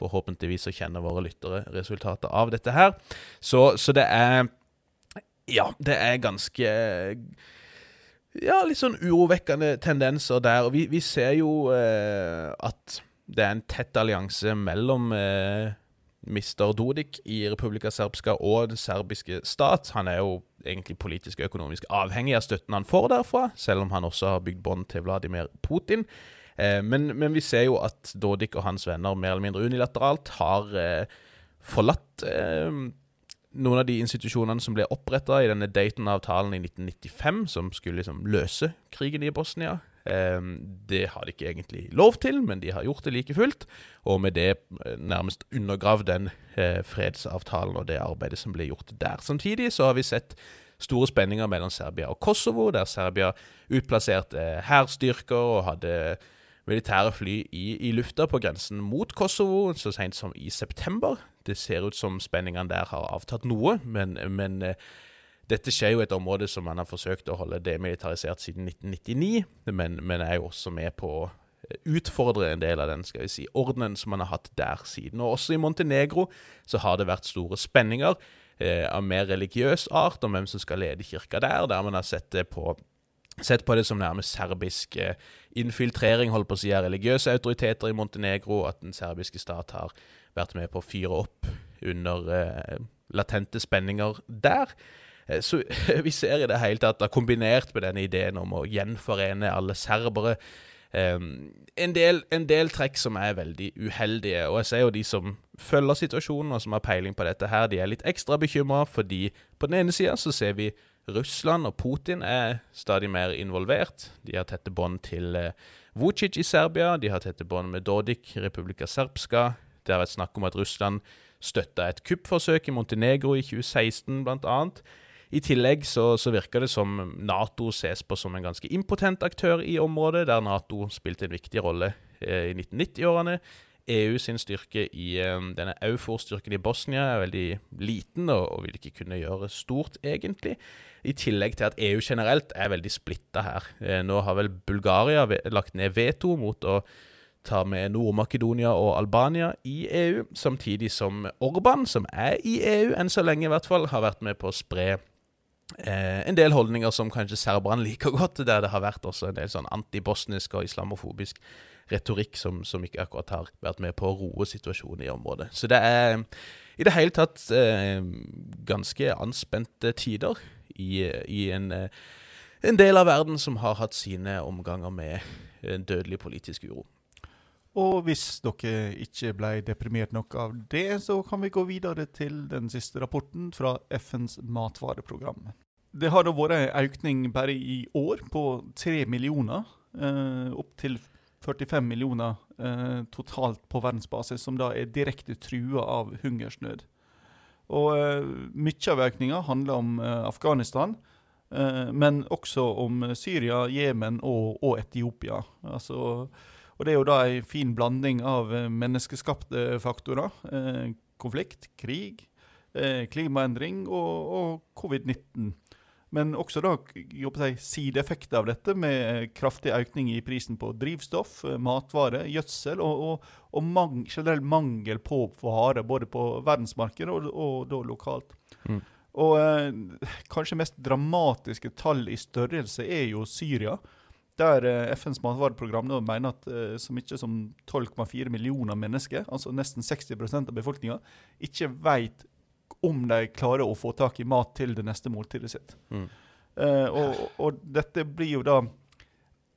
Forhåpentligvis så kjenner våre lyttere resultatet av dette her. Så, så det er Ja, det er ganske ja, litt sånn urovekkende tendenser der. Vi, vi ser jo eh, at det er en tett allianse mellom eh, Mr. Dodik i Republika Serbska og den serbiske stat. Han er jo egentlig politisk og økonomisk avhengig av støtten han får derfra, selv om han også har bygd bånd til Vladimir Putin. Eh, men, men, vi ser jo at Dodik og hans venner mer eller mindre unilateralt har eh, forlatt eh, noen av de institusjonene som ble oppretta i denne Dayton-avtalen i 1995, som skulle liksom løse krigen i Bosnia. Ehm, det har de ikke egentlig lov til, men de har gjort det like fullt. Og med det eh, nærmest undergravd den eh, fredsavtalen og det arbeidet som ble gjort der. Samtidig så har vi sett store spenninger mellom Serbia og Kosovo, der Serbia utplasserte hærstyrker og hadde militære fly i, i, lufta på grensen mot Kosovo så sent som i september. Det ser ut som spenningene der har avtatt noe, men, men eh, dette skjer jo et område som man har forsøkt å holde demilitarisert siden 1999, men, men er jo også med på å utfordre en del av den skal vi si, ordenen som man har hatt der siden. Og også i Montenegro så har det vært store spenninger eh, av mer religiøs art om hvem som skal lede kirka der, der man har sett det på Sett på det som nærmest serbisk eh, infiltrering holdt på å si, av religiøse autoriteter i Montenegro, at den serbiske stat har vært med på å fyre opp under eh, latente spenninger der. Eh, så vi ser i det hele tatt, kombinert med denne ideen om å gjenforene alle serbere Um, en, del, en, del, trekk som er veldig uheldige. Og jeg ser jo de som følger situasjonen og som har peiling på dette her, de er litt ekstra bekymra fordi på den ene sida så ser vi Russland og Putin er stadig mer involvert. De har tette bånd til uh, Vucic i Serbia, de har tette bånd med Dodik, Republika Serbska. Det har vært snakk om at Russland støtta et kuppforsøk i Montenegro i 2016, blant annet. I tillegg så, så, virker det som Nato ses på som en ganske impotent aktør i området, der Nato spilte en viktig rolle eh, i 1990-årene. EU sin styrke i eh, denne EUFOR-styrken i Bosnia er veldig liten og, og, vil ikke kunne gjøre stort, egentlig. I tillegg til at EU generelt er veldig splitta her. Eh, nå har vel Bulgaria lagt ned veto mot å ta med Nord-Makedonia og Albania i EU, samtidig som Orban, som er i EU enn så lenge i hvert fall, har vært med på å spre eh, en del holdninger som kanskje serberne liker godt, der det har vært også en del sånn antibosnisk og islamofobisk retorikk som, som, ikke akkurat har vært med på å roe situasjonen i området. Så det er i det hele tatt eh, ganske anspente tider i, i en, eh, en, del av verden som har hatt sine omganger med dødelig politisk uro. Og hvis dere ikke ble deprimert nok av det, så kan vi gå videre til den siste rapporten fra FNs matvareprogram. Det har da vært en økning bare i år på 3 millioner, eh, opp til 45 millioner eh, totalt på verdensbasis, som da er direkte trua av hungersnød. Og eh, Mye av økninga handler om uh, Afghanistan, uh, men også om Syria, Jemen og, og Etiopia. Altså, og Det er jo da en fin blanding av menneskeskapte faktorer. konflikt, krig, klimaendring og, og covid-19. Men også da si, sideeffekter av dette, med kraftig økning i prisen på drivstoff, eh, matvarer, gjødsel og, og, og mang, generell mangel på varer, både på verdensmarkedet og, og, da lokalt. Mm. Og eh, kanskje mest dramatiske tall i størrelse er jo Syria. Der eh, FNs matvareprogram mener at eh, så mye som 12,4 millioner mennesker, altså nesten 60% av befolkninga, ikke vet om de klarer å få tak i mat til det neste måltidet sitt. Mm. Uh, og, og, dette blir jo da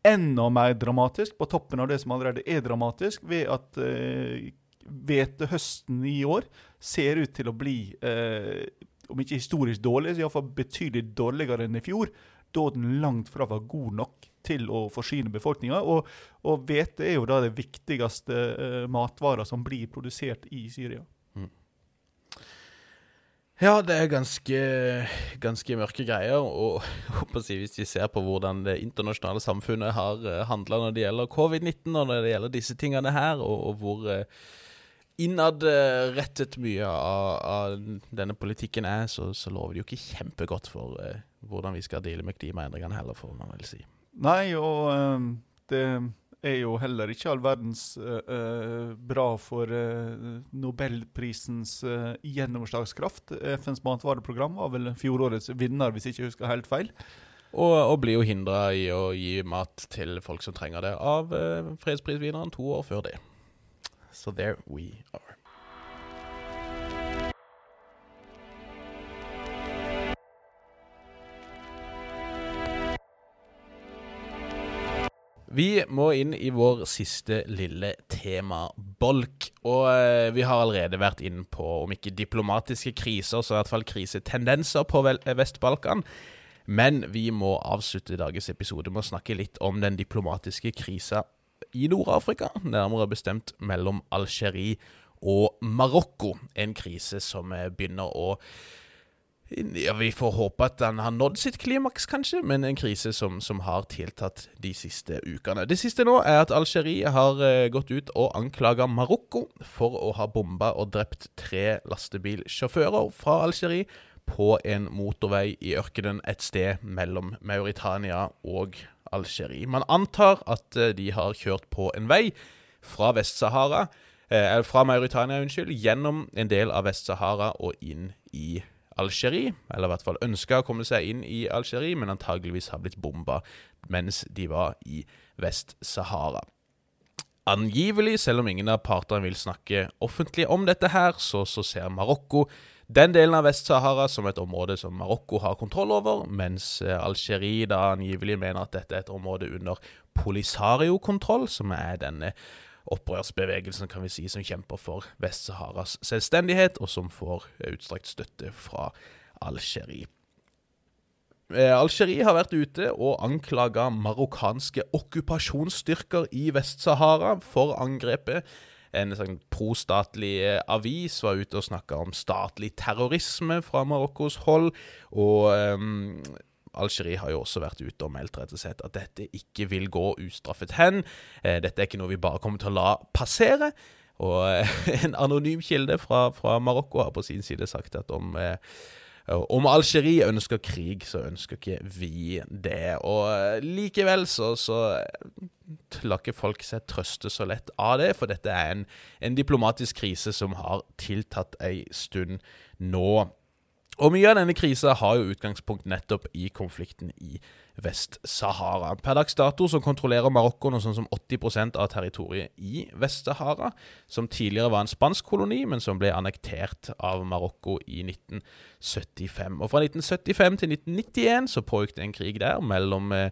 enda mer dramatisk, på toppen av det som allerede er dramatisk, ved at hvetehøsten uh, i år ser ut til å bli, uh, om ikke historisk dårlig, så iallfall betydelig dårligere enn i fjor, da den langt fra var god nok til å forsyne befolkninga. Og, og hvete er jo da det viktigste uh, matvara som blir produsert i Syria. Ja, det er ganske, ganske mørke greier. Og hvis vi ser på hvordan det internasjonale samfunnet har eh, handla når det gjelder covid-19, og når det gjelder disse tingene her, og, og hvor eh, innadrettet mye av, av, denne politikken er, så, så, lover det jo ikke kjempegodt for uh, hvordan vi skal deale med klimaendringene heller, får man vel si. Nei, og um, det er jo heller ikke all verdens uh, bra for uh, nobelprisens uh, gjennomslagskraft. FNs matvareprogram var vel fjorårets vinner, hvis jeg ikke husker helt feil. Og, og blir jo hindra i å gi mat til folk som trenger det, av fredsprisvinneren to år før det. So there we are. Vi må inn i vår siste lille tema, bolk. Og eh, vi har allerede vært inn på, om ikke diplomatiske kriser, så i hvert fall krisetendenser på Vest-Balkan. Men vi må avslutte dagens episode med å snakke litt om den diplomatiske krisa i Nord-Afrika. Nærmere bestemt mellom Algerie og Marokko. En krise som eh, begynner å ja, Vi får håpe at den har nådd sitt klimaks, kanskje, men en krise som, som, har tiltatt de siste ukene. Det siste nå er at Algerie har uh, gått ut og anklaga Marokko for å ha bomba og drept tre lastebilsjåfører fra Algerie på en motorvei i ørkenen et sted mellom Mauritania og Algerie. Man antar at eh, de har kjørt på en vei fra Vest-Sahara, eh, fra Mauritania, unnskyld, gjennom en del av Vest-Sahara og inn i Algerie. Eller i hvert fall ønska å komme seg inn i Algerie, men antageligvis har blitt bomba mens de var i Vest-Sahara. Angivelig, selv om ingen av partene vil snakke offentlig om dette her, så, så ser Marokko den delen av Vest-Sahara som et område som Marokko har kontroll over, mens eh, Algerie da angivelig mener at dette er et område under Polisario-kontroll, som er denne opprørsbevegelsen kan vi si, som kjemper for Vest-Saharas selvstendighet, og som får utstrakt støtte fra Algerie. Eh, Algerie har vært ute og anklaga marokkanske okkupasjonsstyrker i Vest-Sahara for angrepet. En sånn prostatlig eh, avis var ute og snakka om statlig terrorisme fra Marokkos hold. Og um, Algerie har jo også vært ute og meldt rett og slett at dette ikke vil gå ustraffet hen. Eh, dette er ikke noe vi bare kommer til å la passere. Og eh, en anonym kilde fra, fra Marokko har på sin side sagt at om eh, om Algerie ønsker krig, så ønsker ikke vi det. Og likevel så, så lar ikke folk seg trøste så lett av det, for dette er en, en diplomatisk krise som har tiltatt ei stund nå. Og mye av denne krisa har jo utgangspunkt nettopp i konflikten i Vest-Sahara. Per dags dato så kontrollerer Marokko noe sånn som 80% av territoriet i Vest-Sahara, som tidligere var en spansk koloni, men som ble annektert av Marokko i 1975. Og fra 1975 til 1991 så pågikk det en krig der mellom eh,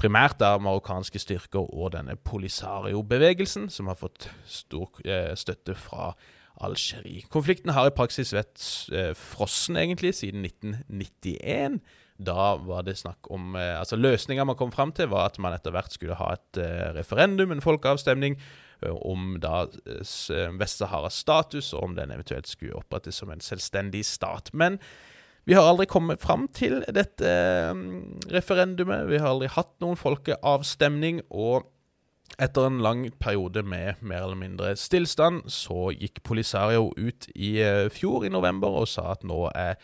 primært da marokkanske styrker og denne Polisario-bevegelsen, som har fått stor eh, støtte fra Algerie. Konflikten har i praksis vært eh, frossen, egentlig, siden 1991. Da var det snakk om eh, Altså, løsninga man kom fram til, var at man etter hvert skulle ha et eh, referendum, en folkeavstemning, om da Vest-Saharas status, og om den eventuelt skulle opprettes som en selvstendig stat. Men vi har aldri kommet fram til dette referendumet. Vi har aldri hatt noen folkeavstemning. og etter en lang periode med mer eller mindre stillstand, så gikk Polisario ut i uh, fjor, i november, og sa at nå er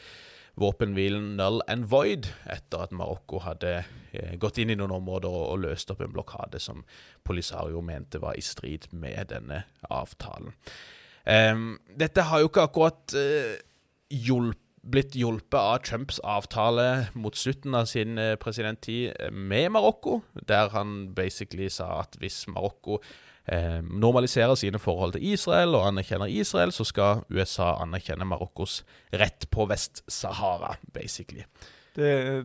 våpenhvilen null and void, etter at Marokko hadde uh, gått inn i noen områder og, løst opp en blokade som Polisario mente var i strid med denne avtalen. Um, dette har jo ikke akkurat uh, hjulpet blitt hjulpet av Trumps avtale mot slutten av sin eh, presidenttid eh, med Marokko, der han basically sa at hvis Marokko eh, normaliserer sine forhold til Israel og anerkjenner Israel, så skal USA anerkjenne Marokkos rett på Vest-Sahara, basically. Det,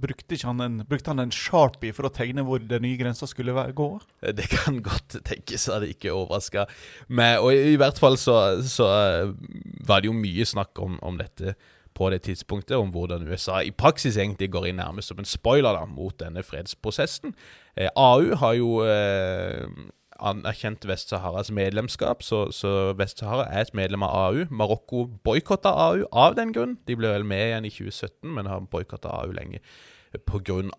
brukte, han en, brukte han en sharpie for å tegne hvor den nye grensa skulle gå? Eh, det kan godt tenkes, hadde ikke overraska meg. Og i, i, hvert fall så, så var det jo mye snakk om, om dette på det tidspunktet om hvordan USA i praksis egentlig går inn nærmest som en spoiler da, mot denne fredsprosessen. Eh, AU har jo eh, anerkjent Vest-Saharas medlemskap, så, så Vest-Sahara er et medlem av AU. Marokko boikotta AU av den grunn. De ble vel med igjen i 2017, men har boikotta AU lenge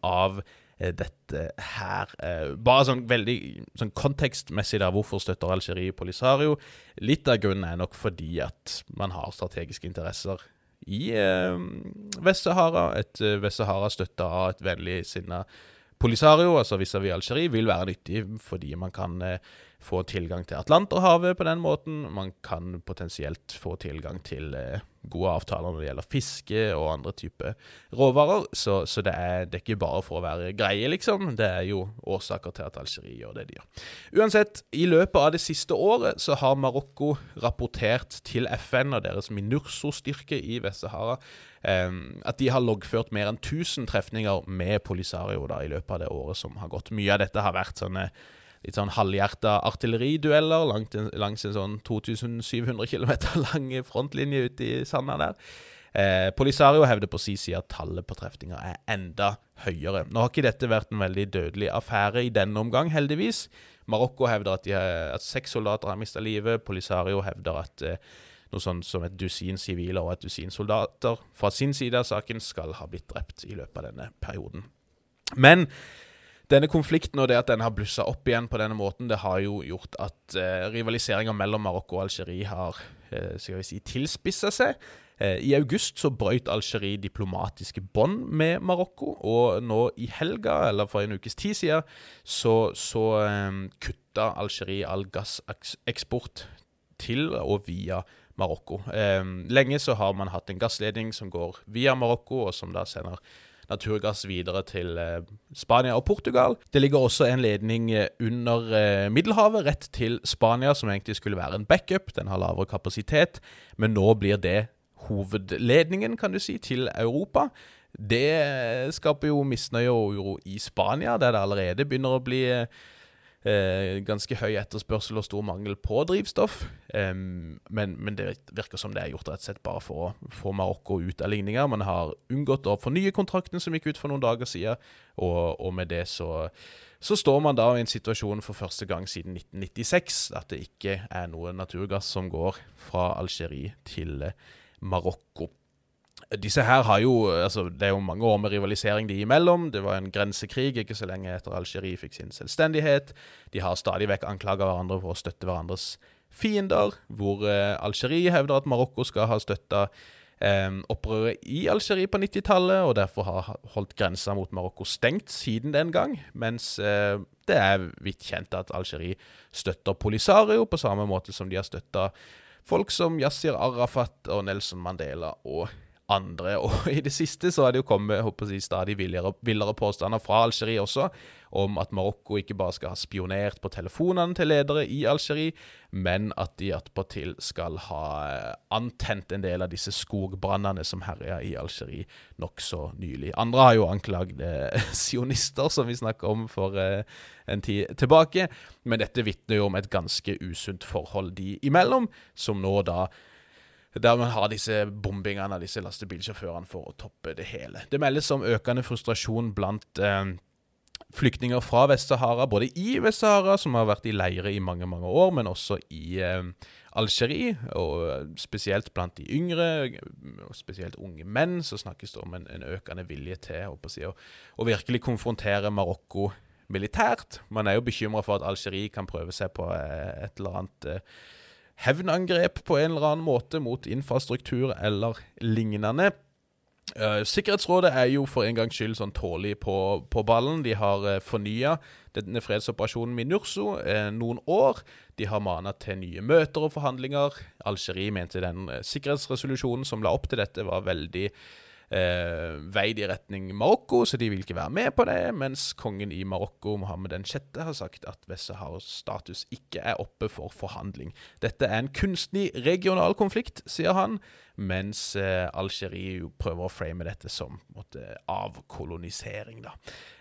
av eh, dette her. Eh, bare sånn veldig sånn kontekstmessig, da, hvorfor støtter Algerie Polisario? Litt av grunnen er nok fordi at man har strategiske interesser i eh, Vest-Sahara. Et eh, Vest-Sahara støtta av et vennligsinna Polisario, altså vis-à-vis Algerie, vil være nyttig fordi man kan eh, få tilgang til Atlanterhavet på den måten. Man kan potensielt få tilgang til eh, gode avtaler når det gjelder fiske og andre typer råvarer. Så, så det, er, det, er, ikke bare for å være greie, liksom. Det er jo årsaker til at Algerie gjør det de gjør. Uansett, i løpet av det siste året så har Marokko rapportert til FN og deres Minurso-styrke i Vest-Sahara eh, at de har loggført mer enn 1000 trefninger med Polisario da, i løpet av det året som har gått. Mye av dette har vært sånne litt sånn halvhjerta artilleridueller langt, langs en sånn 2700 km lang frontlinje ute i sanda der. Eh, Polisario hevder på sin side at tallet på trefninger er enda høyere. Nå har ikke dette vært en veldig dødelig affære i denne omgang, heldigvis. Marokko hevder at, har, at seks soldater har mista livet. Polisario hevder at eh, noe sånt som et dusin sivile og et dusin soldater fra sin side av saken skal ha blitt drept i løpet av denne perioden. Men denne konflikten og det at den har blussa opp igjen på denne måten, det har jo gjort at eh, rivaliseringa mellom Marokko og Algerie har eh, skal vi si, tilspissa seg. Eh, I august så brøt Algerie diplomatiske bånd med Marokko, og nå i helga, eller for en ukes tid siden, så, så um, kutta Algerie all gasseksport til og via Marokko. Um, lenge så har man hatt en gassledning som går via Marokko, og som da sender naturgass videre til eh, Spania og Portugal. Det ligger også en ledning eh, under eh, Middelhavet, rett til Spania, som egentlig skulle være en backup. Den har lavere kapasitet, men nå blir det hovedledningen, kan du si, til Europa. Det skaper jo misnøye og uro i Spania, der det allerede begynner å bli eh, ganske høy etterspørsel og stor mangel på drivstoff. Eh, men, men, det virker som det er gjort rett og slett bare for å få Marokko ut av ligninga. Man har unngått å fornye kontrakten som gikk ut for noen dager siden, og, og med det så, så står man da i en situasjon for første gang siden 1996 at det ikke er noe naturgass som går fra Algerie til Marokko. Disse her har jo altså Det er jo mange år med rivalisering de imellom. Det var en grensekrig ikke så lenge etter Algerie fikk sin selvstendighet. De har stadig vekk anklaga hverandre for å støtte hverandres fiender, hvor eh, Algerie hevder at Marokko skal ha støtta eh, opprøret i Algerie på 90-tallet, og derfor har holdt grensa mot Marokko stengt siden den gang. Mens eh, det er vidt kjent at Algerie støtter Polisario på samme måte som de har støtta folk som Yasir Arafat og Nelson Mandela og andre. Og i det siste så har det jo kommet håper jeg, stadig villere, villere påstander fra Algerie også, om at Marokko ikke bare skal ha spionert på telefonene til ledere i Algerie, men at de attpåtil skal ha eh, antent en del av disse skogbrannene som herja i Algerie nokså nylig. Andre har jo anklagd eh, sionister, som vi snakka om for eh, en tid tilbake, men dette vitner jo om et ganske usunt forhold de imellom, som nå da der man har disse bombingene av disse lastebilsjåførene for å toppe det hele. Det meldes om økende frustrasjon blant eh, flyktninger fra Vest-Sahara, både i Vest-Sahara, som har vært i leire i mange mange år, men også i eh, Algerie, og spesielt blant de yngre, og spesielt unge menn, så snakkes det om en, en økende vilje til å, å, virkelig konfrontere Marokko militært. Man er jo bekymra for at Algerie kan prøve seg på eh, et eller annet eh, hevnangrep på en eller annen måte mot infrastruktur eller lignende. Uh, Sikkerhetsrådet er jo for en gangs skyld sånn tålig på, på ballen. De har eh, fornya denne fredsoperasjonen Minurso uh, noen år. De har mana til nye møter og forhandlinger. Algerie mente den uh, sikkerhetsresolusjonen som la opp til dette, var veldig eh, veid i retning Marokko, så de vil ikke være med på det. Mens kongen i Marokko, Mohammed den 6., har sagt at Vest-Saharas status ikke er oppe for forhandling. Dette er en kunstig regional konflikt, sier han, mens eh, Algerie prøver å frame dette som måtte, avkolonisering. Da.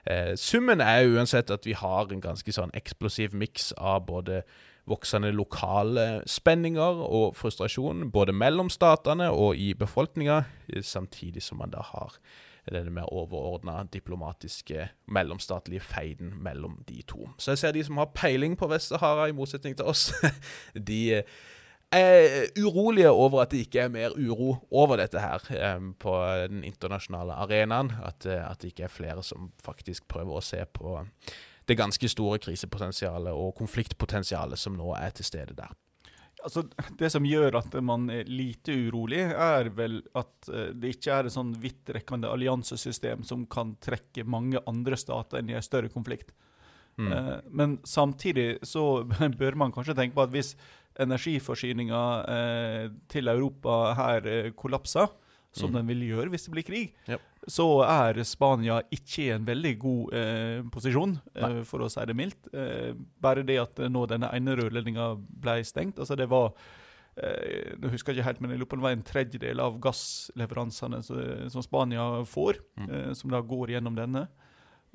Eh, summen er uansett at vi har en ganske sånn eksplosiv miks av både voksende lokale spenninger og frustrasjon, både mellom statene og i befolkninga, samtidig som man da har denne mer overordna diplomatiske mellomstatlige feiden mellom de to. Så jeg ser de som har peiling på Vest-Sahara, i motsetning til oss, de er urolige over at det ikke er mer uro over dette her um, på den internasjonale arenaen. At, at det ikke er flere som faktisk prøver å se på det ganske store krisepotensialet og konfliktpotensialet som nå er til stede der. Altså, Det som gjør at man er lite urolig, er vel at eh, det ikke er et sånn vidtrekkende alliansesystem som kan trekke mange andre stater inn i en større konflikt. Mm. Eh, men samtidig så bør man kanskje tenke på at hvis energiforsyninga eh, til Europa her kollapser, som mm. den vil gjøre hvis det blir krig, yep. så er Spania ikke i en veldig god eh, posisjon, eh, for å si det mildt. Eh, bare det at nå denne ene rørledninga ble stengt. altså det var eh, jeg husker ikke helt, men jeg lurer på det var en tredjedel av gassleveransene som Spania får, mm. Eh, som da går gjennom denne.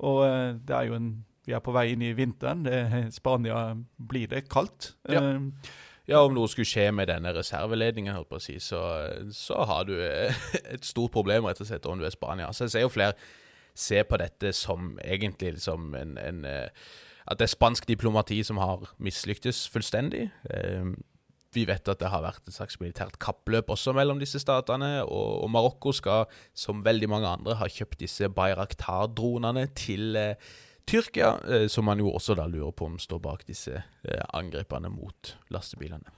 Og eh, det er jo en Vi er på vei inn i vinteren. Det, Spania blir det kaldt. Ja. Ja, om noe skulle skje med denne reserveledningen, holdt på å si, så, så har du eh, et stort problem rett og slett om du er Spania. Så jeg ser jo flere se på dette som egentlig liksom en, en eh, At det er spansk diplomati som har mislyktes fullstendig. Eh, vi vet at det har vært et slags militært kappløp også mellom disse statene, og, og Marokko skal, som veldig mange andre, ha kjøpt disse Bayraktar-dronene til eh, Tyrkia, eh, som man jo også da lurer på om står bak disse eh, angrepene mot lastebilene.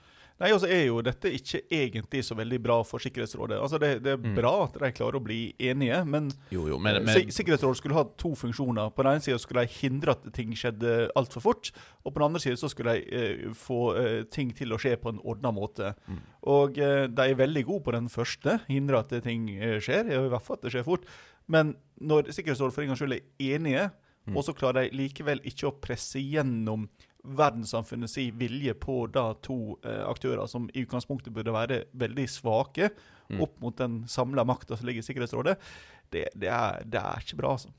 Nei, altså er jo dette ikke egentlig så veldig bra for Sikkerhetsrådet. Altså Det, det er Mm. bra at de klarer å bli enige, men, Jo, jo, men, eh, men Sikkerhetsrådet skulle ha to funksjoner. På den ene sida skulle de hindre at ting skjedde altfor fort, og på den andre sida skulle de eh, få eh, ting til å skje på en ordna måte. Mm. Og eh, de er veldig gode på den første, hindre at ting skjer, i hvert fall at det skjer fort. Men når Sikkerhetsrådet for en gangs skyld er enige, Mm. og så klarer de likevel ikke å presse gjennom verdenssamfunnet si vilje på da to eh, aktører som i utgangspunktet burde være veldig svake, Mm. opp mot den samla makta som ligger i Sikkerhetsrådet, det, det, er, det er ikke bra, altså.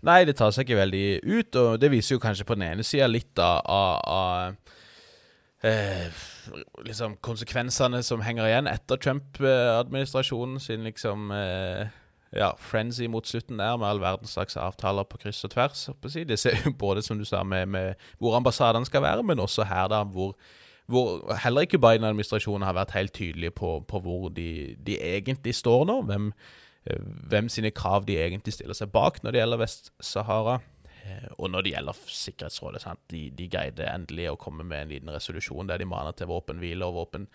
Nei, det tar seg ikke veldig ut, og det viser jo kanskje på den ene sida litt av, av, av eh, liksom konsekvensene som henger igjen etter Trump-administrasjonen sin liksom eh, ja, frenzy mot slutten der, med all verdens slags avtaler på kryss og tvers. si. Det ser jo både, som du sa, med, med hvor ambassadene skal være, men også her, da, hvor, hvor heller ikke Biden-administrasjonen har vært helt tydelige på, på hvor de, de egentlig står nå. Hvem, eh, hvem sine krav de egentlig stiller seg bak når det gjelder Vest-Sahara. Eh, Og når det gjelder Sikkerhetsrådet? De, de greide endelig å komme med en liten resolusjon der de maner til våpenhvile og våpen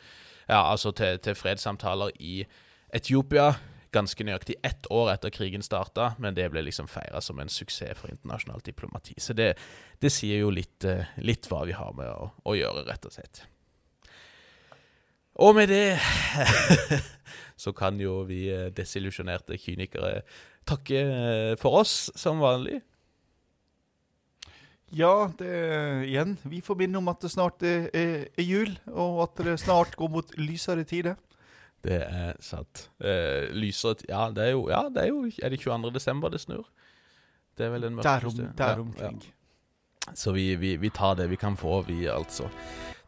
Ja, altså til, til fredssamtaler i Etiopia. Ganske nøyaktig ett år etter krigen starta, men det ble liksom feira som en suksess for internasjonalt diplomati. Så det, det sier jo litt, eh, litt hva vi har med å, å gjøre, rett og slett. Og med det så kan jo vi eh, desillusjonerte kynikere takke eh, for oss, som vanlig. Ja, det igjen. Vi får minne om at det snart er, er, jul, og at det snart går mot lysere tider. Det er sant. Eh, lyser Ja, det er jo, ja, det er, jo er det 22. desember det snur? Det er vel den mørkeste Der omkring. Ja, ja. Så vi, vi, vi, tar det vi kan få, vi, altså.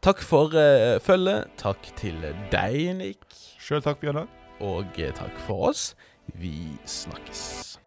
Takk for eh, følget. Takk til deg, Nick. Sjøl takk, Bjørnar. Og eh, takk for oss. Vi snakkes.